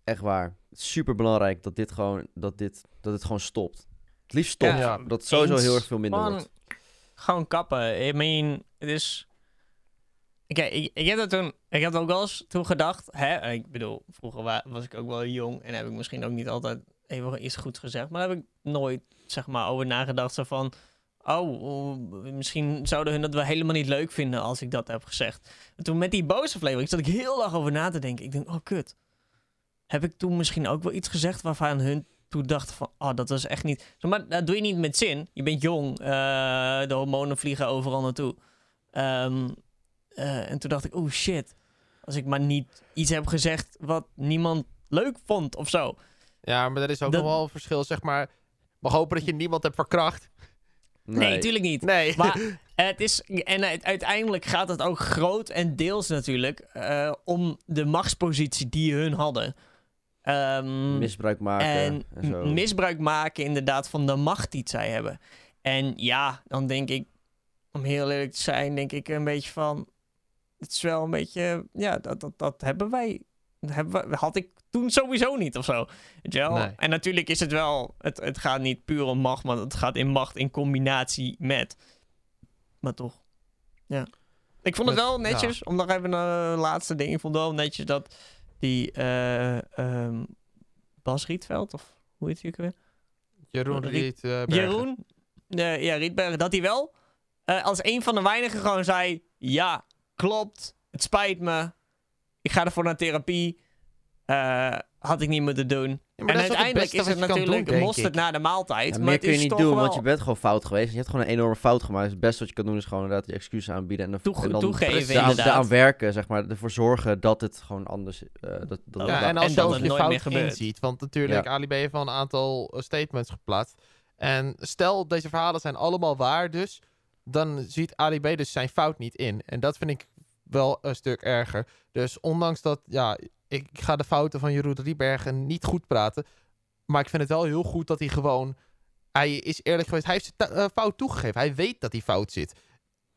echt waar. Super belangrijk dat dit gewoon, dat dit, dat het gewoon stopt. Het liefst stopt. Ja, dat het sowieso heel erg veel minder Man, wordt. Gewoon kappen. I mean, het is... Kijk, ik, ik heb dat toen... Ik heb ook wel eens toen gedacht... Hè, ik bedoel, vroeger wa- was ik ook wel jong... en heb ik misschien ook niet altijd even iets goed gezegd... maar daar heb ik nooit, zeg maar, over nagedacht. Zo van... Oh, oh, misschien zouden hun dat wel helemaal niet leuk vinden als ik dat heb gezegd. En toen met die boze aflevering zat ik heel lang over na te denken. Ik denk, oh kut. Heb ik toen misschien ook wel iets gezegd waarvan hun toen dachten van... Oh, dat was echt niet... Maar dat doe je niet met zin. Je bent jong. eh, de hormonen vliegen overal naartoe. Ehm, eh, en toen dacht ik, oh shit. Als ik maar niet iets heb gezegd wat niemand leuk vond of zo. Ja, maar er is ook Dat- nog wel een verschil, zeg maar. Mag hopen dat je niemand hebt verkracht. Nee, natuurlijk niet. Nee. Maar het is, en uiteindelijk gaat het ook groot en deels natuurlijk eh, om de machtspositie die hun hadden. Ehm, Misbruik maken en en, zo. misbruik maken inderdaad van de macht die zij hebben. En ja, dan denk ik, om heel eerlijk te zijn, denk ik een beetje van... Het is wel een beetje, ja, dat, dat, dat hebben wij, dat hebben we, had ik toen sowieso niet of zo. Weet je wel? Nee. En natuurlijk is het wel, het, het gaat niet puur om macht, maar het gaat in macht in combinatie met. Maar toch, ja. Ik vond het Met- wel netjes, om nog even een laatste ding. Ik vond wel netjes dat die eh, ehm, Bas Rietveld, of hoe heet hij ook weer? Jeroen Riet- eh. Jeroen, eh, ja, Rietberg, dat hij wel eh, als een van de weinigen gewoon zei: Ja, klopt, het spijt me, ik ga ervoor naar therapie. Eh, had ik niet moeten doen. Ja, maar en uiteindelijk is het natuurlijk doen, mosterd ik. na de maaltijd. Ja, maar meer het kun je niet doen, wel want je bent gewoon fout geweest. Je hebt gewoon een enorme fout gemaakt. Het beste wat je kan doen is gewoon inderdaad je excuses aanbieden. En, de, Toege- en dan toegeven, inderdaad. eraan werken, zeg maar. Ervoor zorgen dat het gewoon anders... eh dat, dat, Ja, en als en je dat ook het je nooit meer fout inziet. Want natuurlijk, Ja. Ali B heeft wel een aantal eh, statements geplaatst. En stel, deze verhalen zijn allemaal waar dus. Dan ziet Ali B dus zijn fout niet in. En dat vind ik wel een stuk erger. Dus ondanks dat, ja, ik ga de fouten van Jeroen Riebergen niet goed praten. Maar ik vind het wel heel goed dat hij gewoon... Hij is eerlijk geweest. Hij heeft zijn eh, fout toegegeven. Hij weet dat hij fout zit.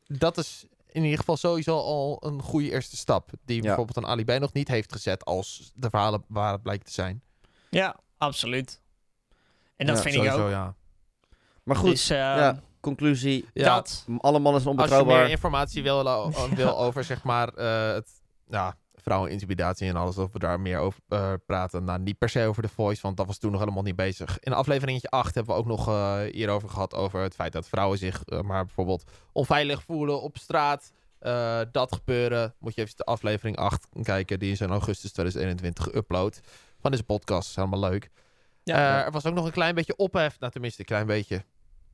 Dat is in ieder geval sowieso al een goede eerste stap. Die Ja. bijvoorbeeld een Ali B nog niet heeft gezet als de verhalen waar het blijkt te zijn. Ja, absoluut. En dat Ja, vind ik Sowieso, ook. ja. Maar goed, Dus, eh, ja, conclusie. Ja, dat. Alle mannen zijn Als je meer onbetrouwbaar. informatie wil, o- wil over zeg maar eh, het, ja, vrouwenintimidatie en alles, of we daar meer over eh, praten. Nou, niet per se over de voice, want dat was toen nog helemaal niet bezig. In afleveringetje 8 hebben we ook nog eh, hierover gehad over het feit dat vrouwen zich eh, maar bijvoorbeeld onveilig voelen op straat. Dat gebeuren, moet je even de aflevering 8 kijken. Die is in augustus 2021 geüpload van deze podcast. Is helemaal leuk. Ja, ja. Er was ook nog een klein beetje ophef, nou tenminste een klein beetje.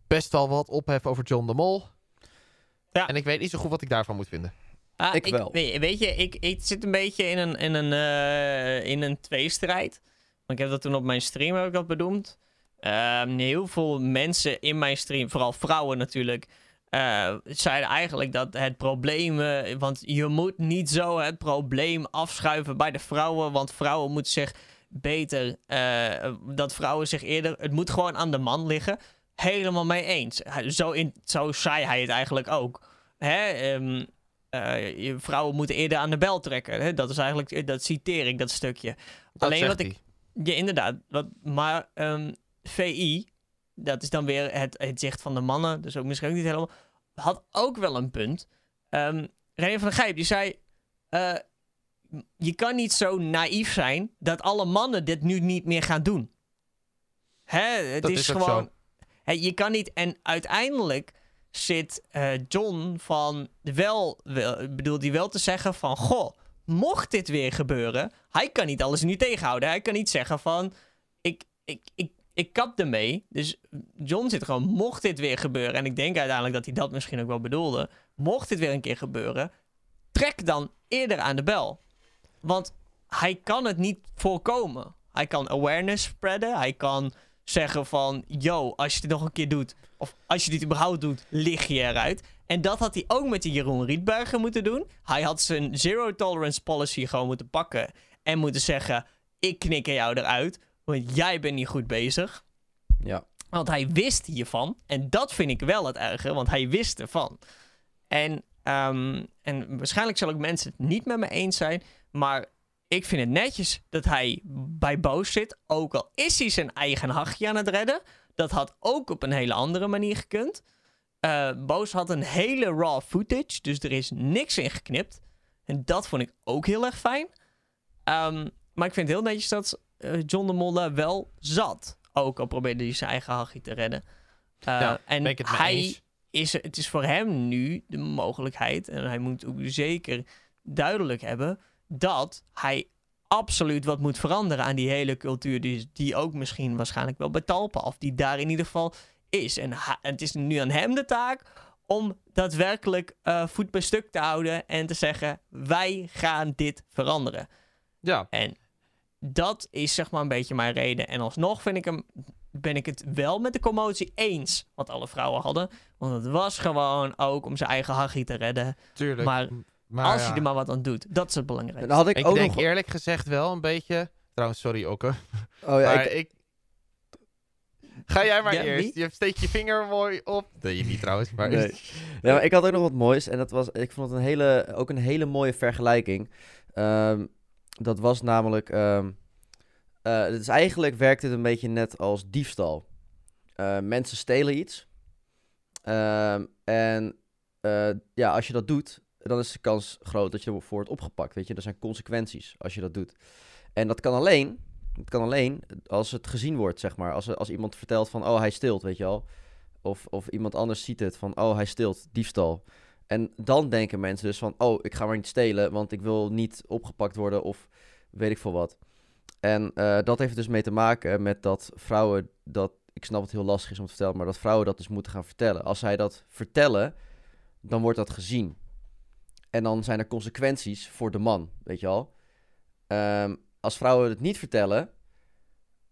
Best wel wat ophef over John de Mol. Ja. En ik weet niet zo goed wat ik daarvan moet vinden. Ah, Ik wel. Weet, weet je, ik, ik zit een beetje in een, in een, eh, in een tweestrijd. Want ik heb dat toen op mijn stream heb ik dat benoemd. Ehm, heel veel mensen in mijn stream, vooral vrouwen natuurlijk, eh, zeiden eigenlijk dat het probleem... eh, want je moet niet zo het probleem afschuiven bij de vrouwen. Want vrouwen moeten zich beter... dat vrouwen zich eerder... Het moet gewoon aan de man liggen. Helemaal mee eens. Zo, in, zo zei hij het eigenlijk ook. Hè? ehm, eh, je vrouwen moeten eerder aan de bel trekken. Hè? Dat is eigenlijk, dat citeer ik, dat stukje. Dat Alleen wat ik, ja, inderdaad. Wat, maar ehm, VI, dat is dan weer het, het zicht van de mannen, dus ook misschien ook niet helemaal, had ook wel een punt. Ehm René van der Gijp, die zei, eh, je kan niet zo naïef zijn dat alle mannen dit nu niet meer gaan doen. Hè, het Dat is, is gewoon. Hè, je kan niet, en uiteindelijk zit eh, John van wel, bedoel die wel te zeggen van, goh, mocht dit weer gebeuren, hij kan niet alles nu tegenhouden. Hij kan niet zeggen van, ik, ik, ik, ik kap ermee. Dus John zit gewoon, mocht dit weer gebeuren, en ik denk uiteindelijk dat hij dat misschien ook wel bedoelde, mocht dit weer een keer gebeuren, trek dan eerder aan de bel. Want hij kan het niet voorkomen. Hij kan awareness spreaden, hij kan zeggen van, yo, als je dit nog een keer doet, of als je dit überhaupt doet, lig je eruit. En dat had hij ook met die Jeroen Rietberger moeten doen. Hij had zijn zero tolerance policy gewoon moeten pakken en moeten zeggen, ik knik er jou eruit, want jij bent niet goed bezig. Ja. Want hij wist hiervan. En dat vind ik wel het erge, want hij wist ervan. En, ehm, en waarschijnlijk zullen ook mensen het niet met me eens zijn. Maar ik vind het netjes dat hij bij Boos zit. Ook al is hij zijn eigen hachje aan het redden. Dat had ook op een hele andere manier gekund. Eh, Boos had een hele raw footage, dus er is niks in geknipt. En dat vond ik ook heel erg fijn. Ehm, maar ik vind het heel netjes dat eh, John de Mol daar wel zat. Ook al probeerde hij zijn eigen hachie te redden. Eh, en het hij eens. is, het is voor hem nu de mogelijkheid, en hij moet ook zeker duidelijk hebben, dat hij absoluut wat moet veranderen aan die hele cultuur, die, die ook misschien waarschijnlijk wel bij Talpa, of die daar in ieder geval is. En ha- het is nu aan hem de taak om daadwerkelijk eh, voet bij stuk te houden en te zeggen, wij gaan dit veranderen. Ja, En dat is zeg maar een beetje mijn reden. En alsnog vind ik hem, ben ik het wel met de commotie eens wat alle vrouwen hadden. Want het was gewoon ook om zijn eigen hachie te redden. tuurlijk. Maar Maar als ja. je er maar wat aan doet, dat is het belangrijkste. En dan had ik, Ik ook denk nog... eerlijk gezegd wel een beetje... Trouwens, sorry Okke. Oh, ja, maar ik, ik... Ga jij maar Ja, eerst. wie? Je steekt je vinger mooi op. Nee, je niet trouwens, maar... Nee. Ja, maar ik had ook nog wat moois. En dat was, ik vond het een hele, ook een hele mooie vergelijking. Ehm, dat was namelijk. ehm, eh, het is eigenlijk werkt het een beetje net als diefstal. Eh, mensen stelen iets. Ehm, en eh, ja, als je dat doet, dan is de kans groot dat je ervoor wordt opgepakt. Weet je, er zijn consequenties als je dat doet. En dat kan alleen, kan alleen als het gezien wordt, zeg maar. Als, als iemand vertelt van, oh, hij steelt, weet je wel. Of, of iemand anders ziet het van, oh, hij steelt, diefstal. En dan denken mensen dus van, oh, ik ga maar niet stelen, want ik wil niet opgepakt worden of weet ik veel wat. En eh, dat heeft dus mee te maken met dat vrouwen dat, ik snap het heel lastig is om te vertellen, maar dat vrouwen dat dus moeten gaan vertellen. Als zij dat vertellen, dan wordt dat gezien. En dan zijn er consequenties voor de man, weet je al. Ehm, als vrouwen het niet vertellen,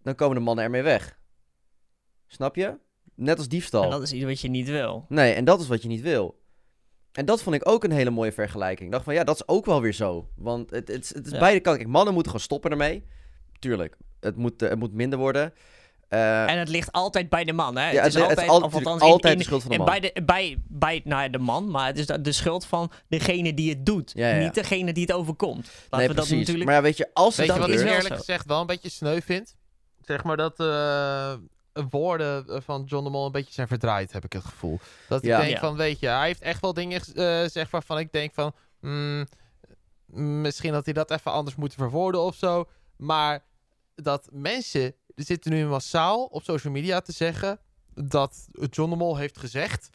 dan komen de mannen ermee weg. Snap je? Net als diefstal. En dat is iets wat je niet wil. Nee, en dat is wat je niet wil. En dat vond ik ook een hele mooie vergelijking. Ik dacht van ja, dat is ook wel weer zo. Want het, het, is- het is Ja. beide kanten. Mannen moeten gewoon stoppen ermee. Tuurlijk, het moet, eh, het moet minder worden. Eh, En het ligt altijd bij de man, hè? ja, het is het- het altijd, althans altijd in- de schuld van de en man. Bij de, bij, bij nou ja, de man, maar het is de, de schuld van degene die het doet. Ja, ja. Niet degene die het overkomt. Laten nee, we dat natuurlijk... Maar ja, weet je, als het je wat ik eerlijk gezegd wel een beetje sneu vind? Zeg maar dat eh, woorden van John de Mol een beetje zijn verdraaid, heb ik het gevoel. Dat Ja. ik denk Ja. van, weet je, hij heeft echt wel dingen eh zeg waarvan ik denk van... mm, misschien had hij dat even anders moeten verwoorden of zo. Maar dat mensen er zitten nu massaal op social media te zeggen dat John de Mol heeft gezegd...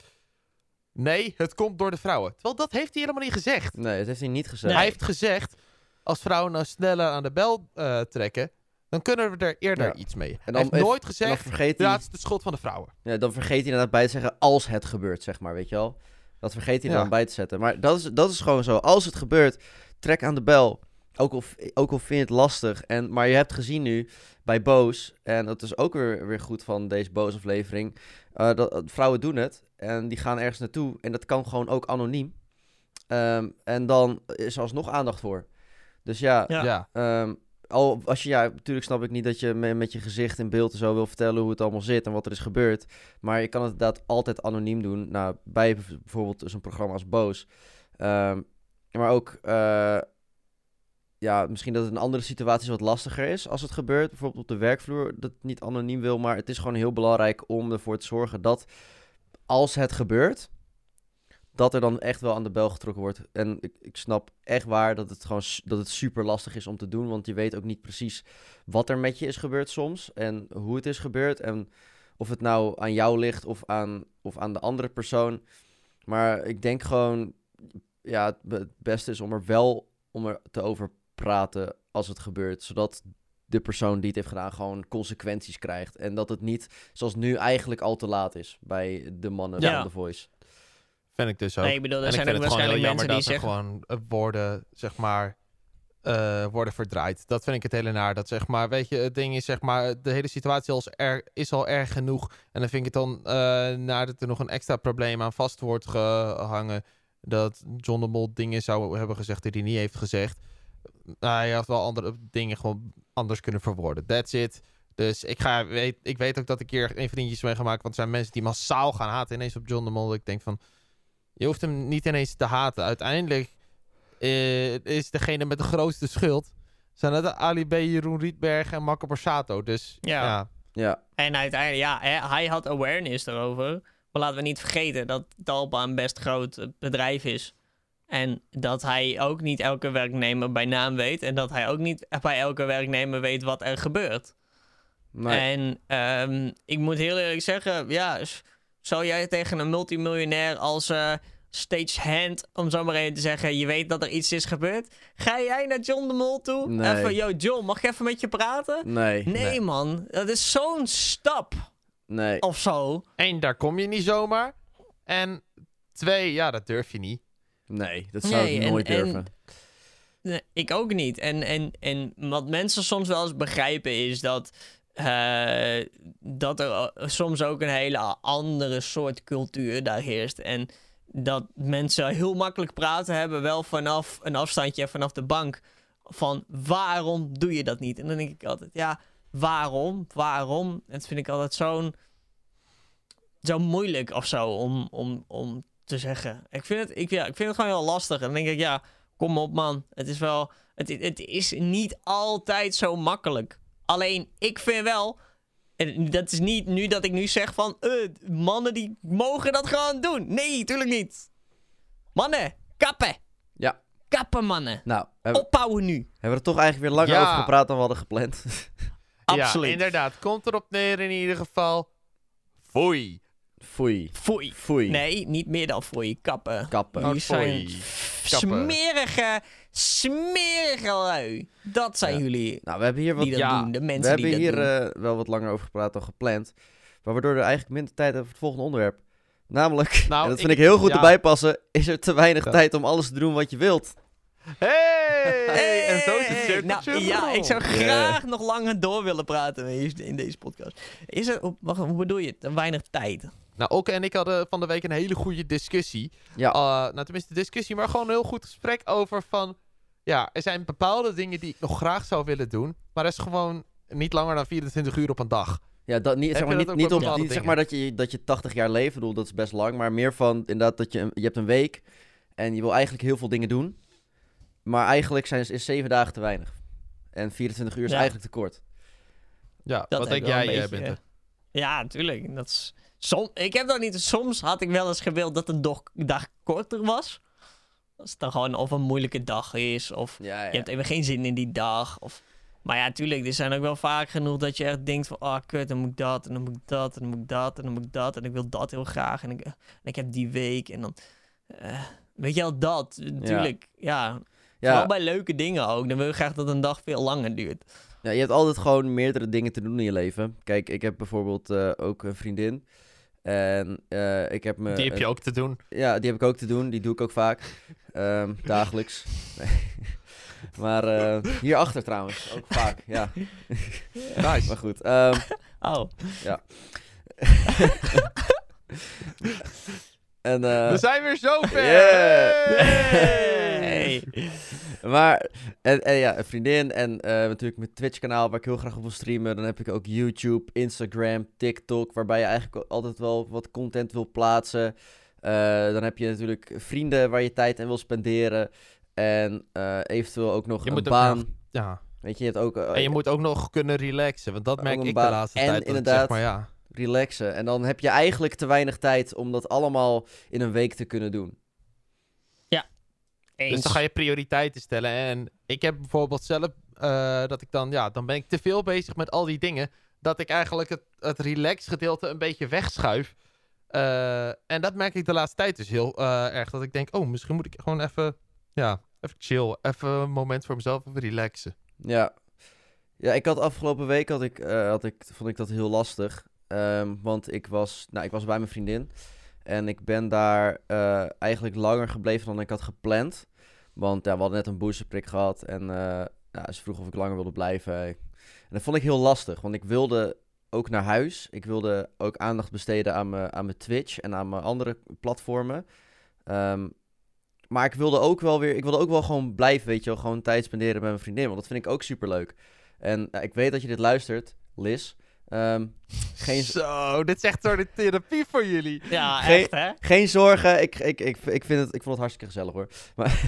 Nee, het komt door de vrouwen. Terwijl dat heeft hij helemaal niet gezegd. Nee, dat heeft hij niet gezegd. Nee. Hij heeft gezegd, als vrouwen nou sneller aan de bel eh, trekken, dan kunnen we er eerder Ja. iets mee. dan hij heeft nooit En gezegd, vergeet, ja, hij, het is de schuld van de vrouwen. ja, dan vergeet hij inderdaad bij te zeggen als het gebeurt, zeg maar, weet je wel. Dat vergeet hij Ja. dan bij te zetten. Maar dat is, dat is gewoon zo. Als het gebeurt, trek aan de bel. Ook al, ook al vind je het lastig. En, maar je hebt gezien nu bij Boos, en dat is ook weer, weer goed van deze Boos-aflevering, eh, dat, dat vrouwen doen het en die gaan ergens naartoe. En dat kan gewoon ook anoniem. Ehm, en dan is er alsnog aandacht voor. Dus ja, Ja. Ehm, al als je, ja, natuurlijk snap ik niet dat je me- met je gezicht in beeld en zo wil vertellen hoe het allemaal zit en wat er is gebeurd. Maar je kan het inderdaad altijd anoniem doen. Nou, bij bijv- bijvoorbeeld zo'n programma als Boos. Ehm, maar ook, eh, ja, misschien dat het in andere situaties wat lastiger is als het gebeurt. Bijvoorbeeld op de werkvloer, dat niet anoniem wil. Maar het is gewoon heel belangrijk om ervoor te zorgen dat als het gebeurt, dat er dan echt wel aan de bel getrokken wordt. En ik, ik snap echt waar dat het gewoon dat het super lastig is om te doen. Want je weet ook niet precies wat er met je is gebeurd soms. En hoe het is gebeurd. En of het nou aan jou ligt of aan, of aan de andere persoon. Maar ik denk gewoon, ja, het beste is om er wel om er te over praten als het gebeurt. Zodat de persoon die het heeft gedaan gewoon consequenties krijgt. En dat het niet, zoals nu, eigenlijk al te laat is bij de mannen Ja. van The Voice. Vind ik dus ook. Nee, ik bedoel, er en zijn ook waarschijnlijk jammer mensen dat die er zeggen... gewoon eh, woorden, zeg maar, eh, worden verdraaid. Dat vind ik het hele naar. Dat zeg maar, weet je, het ding is zeg maar, de hele situatie als er, is al erg genoeg. En dan vind ik het dan eh naar dat er nog een extra probleem aan vast wordt gehangen. Dat John de Mol dingen zou hebben gezegd die hij niet heeft gezegd. Nou, hij had wel andere dingen gewoon anders kunnen verwoorden. That's it. Dus ik, ga, weet, ik weet ook dat ik hier een vriendjes mee gemaakt. Want er zijn mensen die massaal gaan haten ineens op John de Mol. Dat ik denk van, je hoeft hem niet ineens te haten. Uiteindelijk eh, is degene met de grootste schuld. Zijn het Ali B, Jeroen Rietberg en Marco Borsato. Dus Ja. ja. Ja, En uiteindelijk, ja, hè, hij had awareness erover. Maar laten we niet vergeten dat Talpa een best groot bedrijf is. En dat hij ook niet elke werknemer bij naam weet. En dat hij ook niet bij elke werknemer weet wat er gebeurt. Maar En ehm, ik moet heel eerlijk zeggen, ja, zou jij tegen een multimiljonair als eh stagehand, om zo maar even te zeggen, je weet dat er iets is gebeurd. Ga jij naar John de Mol toe? Nee. Even, yo John, mag ik even met je praten? nee, Nee, nee, man, dat is zo'n stap nee. of zo. Eén, daar kom je niet zomaar. En twee, ja, dat durf je niet. Nee, dat zou Nee, ik nooit en- durven. Nee, ik ook niet. En, en, en wat mensen soms wel eens begrijpen is dat, eh, dat er soms ook een hele andere soort cultuur daar heerst. En dat mensen heel makkelijk praten hebben, wel vanaf een afstandje, vanaf de bank. Van waarom doe je dat niet? En dan denk ik altijd, ja, waarom? Waarom? En dat vind ik altijd zo'n. Zo moeilijk of zo om, om, om te zeggen. Ik vind, het, ik, ja, ik vind het gewoon heel lastig. En dan denk ik, ja, kom op man. Het is wel. Het, het is niet altijd zo makkelijk. Alleen, ik vind wel. En dat is niet nu dat ik nu zeg van. eh, mannen die mogen dat gewoon doen. Nee, tuurlijk niet. Mannen, kappen. Ja. Kappen, mannen. Nou, hebben, Opbouwen nu. hebben we er toch eigenlijk weer langer Ja. over gepraat dan we hadden gepland. Absoluut. Ja, inderdaad. Komt erop neer in ieder geval. Foei. Foei. Foei. Foei. Nee, niet meer dan foei. Kappen. Kappen. Jullie Oh, zijn smerige, smerige lui. Dat zijn Ja. jullie Nou, we hebben hier wat, die dat ja, doen. De we mensen hebben die hier dat doen. eh, wel wat langer over gepraat dan gepland. Maar waardoor we eigenlijk minder tijd hebben voor het volgende onderwerp. Namelijk, Nou, en dat vind ik heel goed ja. erbij passen, is er te weinig Ja. tijd om alles te doen wat je wilt. Hey! en zo is het Hey, cirkeltje nou, Ja, ik zou graag nog langer door willen praten in- deze podcast. Is er, wacht, hoe bedoel je? Te weinig tijd. Nou, Okke en ik hadden van de week een hele goede discussie. Ja, Uh, nou, tenminste discussie, maar gewoon een heel goed gesprek over van... Ja, er zijn bepaalde dingen die ik nog graag zou willen doen. Maar er is gewoon niet langer dan 24 uur op een dag. ja dat, niet, Heb zeg je maar, dat niet, niet, op, niet zeg maar dat je, dat je 80 jaar leeft. Ik bedoel, dat is best lang. Maar meer van inderdaad dat je, je hebt een week en je wil eigenlijk heel veel dingen doen. Maar eigenlijk zijn, is 7 dagen te weinig. En 24 uur is Ja. eigenlijk te kort. Ja, Dat wat denk jij, eh, beetje, Bente? Ja, natuurlijk. Dat is, som, ik heb dat niet. Soms had ik wel eens gewild dat een dag, dag korter was. Als het dan gewoon of een moeilijke dag is. Of Ja, ja. je hebt even geen zin in die dag. Of... Maar ja, tuurlijk, er zijn ook wel vaak genoeg dat je echt denkt van... Ah, kut, dan moet ik dat, en dan moet ik dat, en dan moet ik dat, en dan moet ik dat. En ik wil dat heel graag. En ik, en ik heb die week, en dan... eh, weet je wel, dat. Natuurlijk, ja. Ja, bij leuke dingen ook. Dan wil je graag dat een dag veel langer duurt. ja, je hebt altijd gewoon meerdere dingen te doen in je leven. Kijk, ik heb bijvoorbeeld eh, ook een vriendin. En eh, ik heb me... Die heb je ook te doen. Ja, die heb ik ook te doen. Die doe ik ook vaak. Ehm, dagelijks. Maar eh, hierachter trouwens. Ook vaak, ja. Nice. Maar goed. ehm, Oh, en, eh, We zijn weer zover! Yeah! Hey. maar, en, en ja, een vriendin en eh, natuurlijk mijn Twitch-kanaal waar ik heel graag op wil streamen. Dan heb ik ook YouTube, Instagram, TikTok, waarbij je eigenlijk altijd wel wat content wil plaatsen. Eh, dan heb je natuurlijk vrienden waar je tijd aan wil spenderen. En eventueel ook nog Je een baan. nog- Ja. Weet je, je hebt ook En je moet ook nog kunnen relaxen, want dat merk ik de laatste En tijd. dat inderdaad- Zeg maar, ja. Relaxen. En dan heb je eigenlijk te weinig tijd om dat allemaal in een week te kunnen doen. eens. Dus dan ga je prioriteiten stellen. En ik heb bijvoorbeeld zelf eh, dat ik dan, ja, dan ben ik te veel bezig met al die dingen. Dat ik eigenlijk het, het relax gedeelte een beetje wegschuif. Eh, en dat merk ik de laatste tijd dus heel eh, erg. Dat ik denk, oh, misschien moet ik gewoon even, ja, even chill. Even een moment voor mezelf, even relaxen. Ja. Ja, ik had afgelopen week had ik, eh, had ik, vond ik dat heel lastig. Ehm, want ik was, nou, ik was bij mijn vriendin. En ik ben daar eh, eigenlijk langer gebleven dan ik had gepland. Want ja, we hadden net een boosterprik gehad. En eh, ja, ze vroeg of ik langer wilde blijven. En dat vond ik heel lastig. Want ik wilde ook naar huis. Ik wilde ook aandacht besteden aan mijn, aan mijn Twitch en aan mijn andere platformen. Ehm, maar ik wilde ook wel weer, ik wilde ook wel gewoon blijven, weet je gewoon tijd spenderen met mijn vriendin. Want dat vind ik ook super leuk. En nou, ik weet dat je dit luistert, Liz. Ehm, geen, Zo, dit is echt door de therapie voor jullie. Ja, Geen- echt hè? geen zorgen, ik, ik, ik, ik, vind het, ik vond het hartstikke gezellig hoor. Maar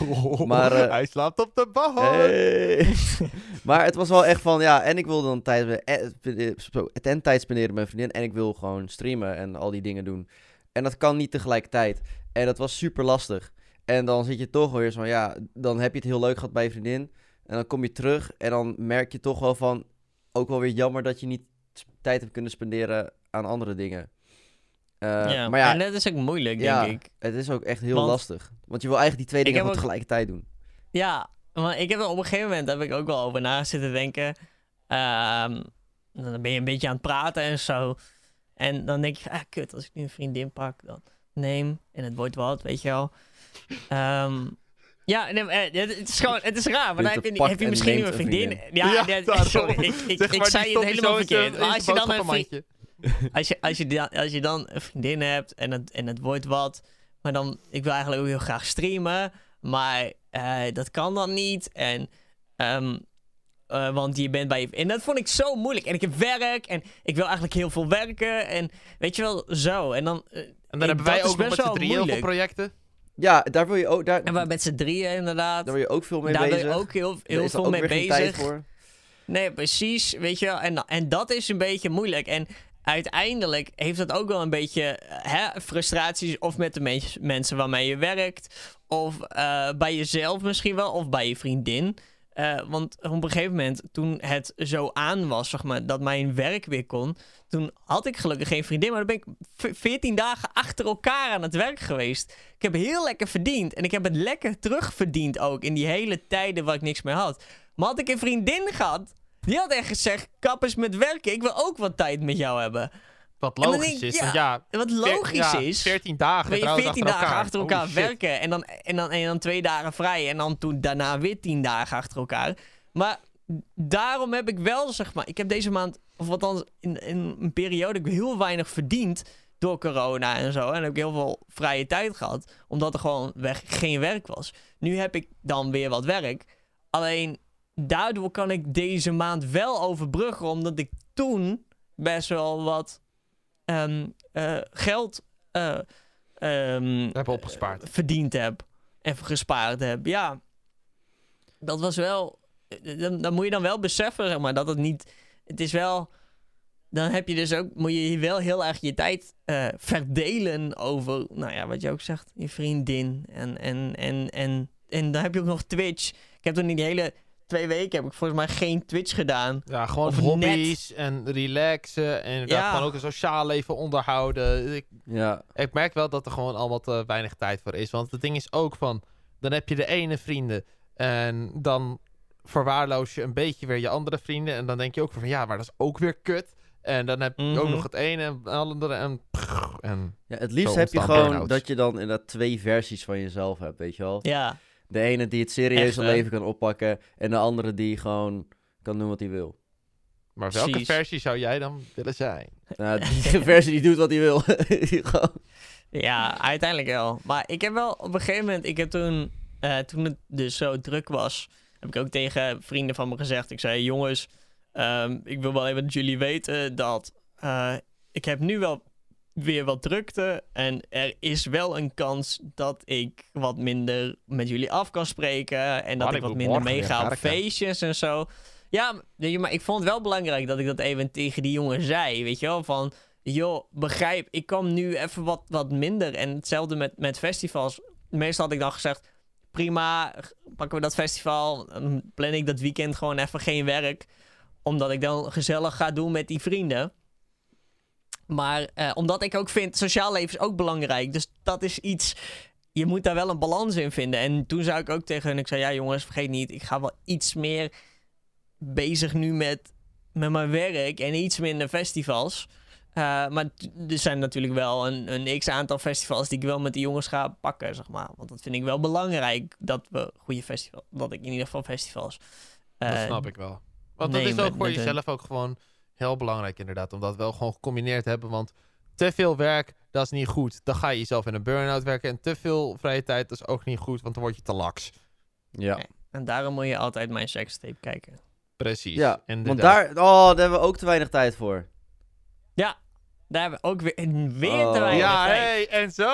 Maar, eh, hij slaapt op de bank. Hey. maar het was wel echt van, ja, en ik wilde dan tijd, eh, eh, en tijd spenderen met mijn vriendin. En ik wil gewoon streamen en al die dingen doen. En dat kan niet tegelijkertijd. En dat was super lastig. En dan zit je toch weer zo van, ja, dan heb je het heel leuk gehad bij je vriendin. En dan kom je terug en dan merk je toch wel van, ook wel weer jammer dat je niet tijd hebt kunnen spenderen aan andere dingen. Eh, ja, maar ja, en dat is ook moeilijk, ja, denk ik. het is ook echt heel Want- lastig. Want je wil eigenlijk die twee dingen ook- tegelijkertijd doen. Ja, maar ik heb er op een gegeven moment heb ik ook wel over na zitten denken. Ehm, dan ben je een beetje aan het praten en zo. En dan denk je, ah, kut, als ik nu een vriendin pak, dan neem en het wordt wat, weet je wel. Ehm, ja, nee, maar, eh, het is gewoon, het is raar, maar dan heb je, heb misschien een vriendin. vriendin. Ja, Ja, nee, sorry, ik, ik, Zeg ik maar, zei het helemaal verkeerd. Maar als je dan een vriend, boodschappenmandje. als je, als, je dan, als je dan een vriendin hebt en het, en het wordt wat, maar dan, ik wil eigenlijk ook heel graag streamen, maar eh, dat kan dan niet. En, ehm, eh, want je bent bij je. En dat vond ik zo moeilijk. En ik heb werk en ik wil eigenlijk heel veel werken. En weet je wel, zo. En dan. En dan Ik- hebben wij ook nog best met z'n wel drieën heel veel moeilijk. projecten. Ja, daar wil je ook, daar, en met z'n drieën inderdaad. daar wil je ook veel mee Daar bezig. ben je ook heel, Daar heel veel mee bezig. voor. Nee, precies. Weet je wel. En, en dat is een beetje moeilijk. En uiteindelijk heeft dat ook wel een beetje hè, frustraties. Of met de mens- mensen waarmee je werkt. Of eh, bij jezelf misschien wel. Of bij je vriendin. Eh, want op een gegeven moment, toen het zo aan was, zeg maar, dat mijn werk weer kon. Toen had ik gelukkig geen vriendin. Maar dan ben ik v- 14 dagen achter elkaar aan het werk geweest. Ik heb heel lekker verdiend. En ik heb het lekker terugverdiend ook. In die hele tijden waar ik niks meer had. Maar had ik een vriendin gehad, die had echt gezegd: kap eens met werken. Ik wil ook wat tijd met jou hebben. Wat logisch ik, is. ja, Wat veer- logisch ja, is. 14 dagen je trouwens 14 achter dagen elkaar. achter elkaar werken en dan, en, dan, en dan twee dagen vrij en dan toen daarna weer 10 dagen achter elkaar. Maar daarom heb ik wel, zeg maar, ik heb deze maand, of althans in, in een periode, ik heel weinig verdiend door corona en zo. En heb ik heel veel vrije tijd gehad, omdat er gewoon weg, geen werk was. Nu heb ik dan weer wat werk. Alleen daardoor kan ik deze maand wel overbruggen, omdat ik toen best wel wat ehm, eh, geld eh, We hebben opgespaard. verdiend heb en gespaard heb. Ja, dat was wel. Dan, dan moet je dan wel beseffen, zeg maar, dat het niet. Het is wel. Dan heb je dus ook. Moet je wel heel erg je tijd eh, verdelen over. Nou ja, wat je ook zegt, je vriendin. En, en, en, en, en dan heb je ook nog Twitch. Ik heb toen die hele twee weken heb ik volgens mij geen Twitch gedaan. Ja, gewoon Of hobby's en relaxen. En inderdaad Ja. gewoon ook een sociaal leven onderhouden. Ik, Ja, ik merk wel dat er gewoon allemaal te weinig tijd voor is. Want het ding is ook van... Dan heb je de ene vrienden. En dan verwaarloos je een beetje weer je andere vrienden. En dan denk je ook van... Ja, maar dat is ook weer kut. En dan heb je ook Mhm. nog het ene en het andere. En, en ja het liefst heb je gewoon dat je dan inderdaad twee versies van jezelf hebt, weet je wel. Ja, De ene die het serieuze Echt, leven kan oppakken en de andere die gewoon kan doen wat hij wil. maar welke Precies. versie zou jij dan willen zijn? Nou, die versie die doet wat hij wil. Die gewoon- Ja, uiteindelijk wel. Maar ik heb wel op een gegeven moment, ik heb toen, eh, toen het dus zo druk was, heb ik ook tegen vrienden van me gezegd. Ik zei, jongens, ehm, ik wil wel even dat jullie weten dat eh, ik heb nu wel weer wat drukte. En er is wel een kans dat ik wat minder met jullie af kan spreken. En dat ik ik wat minder meega op feestjes en zo. Ja, maar ik vond het wel belangrijk dat ik dat even tegen die jongen zei. Weet je wel, van joh, begrijp, ik kan nu even wat, wat minder. En hetzelfde met, met festivals. Meestal had ik dan gezegd, prima, pakken we dat festival. Dan plan ik dat weekend gewoon even geen werk. Omdat ik dan gezellig ga doen met die vrienden. Maar eh, omdat ik ook vind, sociaal leven is ook belangrijk. Dus dat is iets, je moet daar wel een balans in vinden. En toen zei ik ook tegen hun, ik zei, ja jongens, vergeet niet, ik ga wel iets meer bezig nu met, met mijn werk en iets minder festivals. Eh, maar er zijn natuurlijk wel een, een x-aantal festivals die ik wel met de jongens ga pakken, zeg maar. Want dat vind ik wel belangrijk, dat we goede festivals... Dat ik in ieder geval festivals... Dat eh, snap ik wel. Want nee, dat is ook voor hun. jezelf ook gewoon heel belangrijk inderdaad. Om dat wel gewoon gecombineerd te hebben. Want te veel werk, dat is niet goed. Dan ga je jezelf in een burn-out werken. En te veel vrije tijd, dat is ook niet goed. Want dan word je te laks. Ja. En daarom moet je altijd mijn sekstape kijken. Precies. Ja, want daar, oh, daar hebben we ook te weinig tijd voor. Ja, daar hebben we ook weer, weer Oh. te weinig Ja, tijd. hey, en zo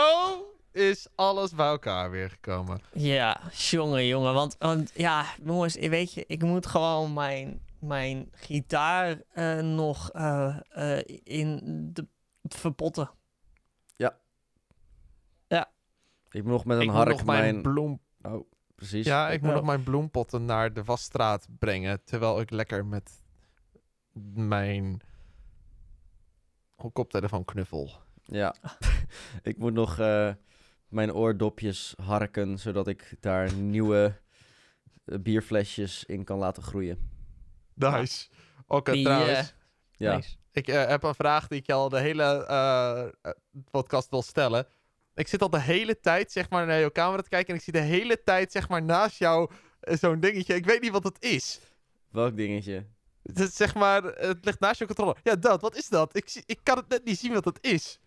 is alles bij elkaar weer gekomen. Ja, jongen, jongen. Want, want ja, jongens, weet je, ik moet gewoon mijn, mijn gitaar eh, nog eh, eh, in de verpotten. Ik moet nog met een ik moet hark nog mijn, mijn... bloem... Oh, precies. Ja, ik moet Ja. nog mijn bloempotten naar de wasstraat brengen. Terwijl ik lekker met mijn koptelefoon knuffel. Ja. ik moet nog eh, mijn oordopjes harken, zodat ik daar nieuwe bierflesjes in kan laten groeien. Nice. Oké, trouwens. eh, Ja. nice. Ik eh, heb een vraag die ik je al de hele eh, podcast wil stellen. Ik zit al de hele tijd zeg maar naar jouw camera te kijken en ik zie de hele tijd zeg maar naast jou zo'n dingetje. Ik weet niet wat het is. Welk dingetje? Het zeg maar, het ligt naast je controller. Ja, dat. Wat is dat? Ik, zie, ik kan het net niet zien wat het is.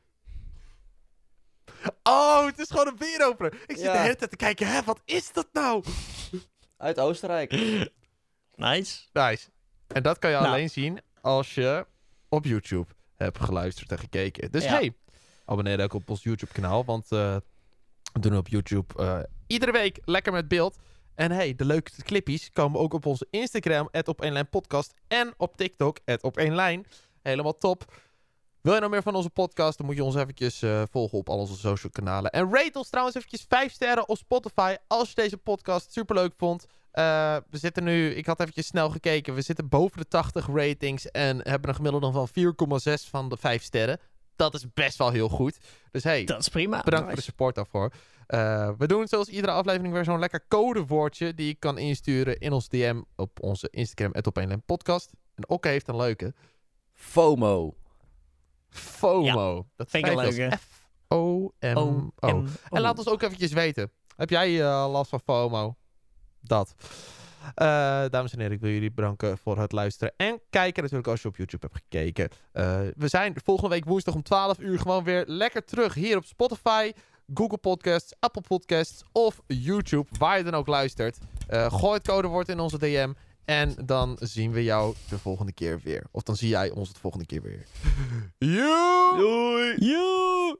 Oh, het is gewoon een bieropener. Ik zit Ja. de hele tijd te kijken. Hè, wat is dat nou? Uit Oostenrijk. Nice. Nice. En dat kan je Nou. alleen zien als je op YouTube hebt geluisterd en gekeken. Dus Ja. hey, abonneer ook op ons YouTube kanaal. Want eh, we doen op YouTube eh, iedere week lekker met beeld. En hey, de leukste clippies komen ook op onze Instagram, op 1 lijn podcast. En op TikTok, op 1 lijn. Helemaal top. Wil je nou meer van onze podcast, dan moet je ons eventjes eh, volgen op al onze social kanalen. En rate ons trouwens eventjes 5 sterren op Spotify als je deze podcast superleuk vond. Eh, we zitten nu, ik had eventjes snel gekeken, we zitten boven de 80 ratings en hebben een gemiddelde van 4,6 van de 5 sterren. Dat is best wel heel goed. Dus hey, Dat is prima. bedankt voor de support daarvoor. Eh, we doen zoals iedere aflevering weer zo'n lekker codewoordje die je kan insturen in ons DM op onze Instagram, op 1 podcast. En Okke heeft een leuke. FOMO. FOMO. dat vind ik een leuke. F-O-M-O. En laat ons ook eventjes weten. Heb jij eh, last van FOMO? Dat. Eh, dames en heren, ik wil jullie bedanken voor het luisteren en kijken. Natuurlijk als je op YouTube hebt gekeken. Eh, we zijn volgende week woensdag om 12 uur gewoon weer lekker terug hier op Spotify, Google Podcasts, Apple Podcasts of YouTube, waar je dan ook luistert. Eh, gooi het codewoord in onze DM en dan zien we jou de volgende keer weer. Of dan zie jij ons de volgende keer weer. Joe! Doei!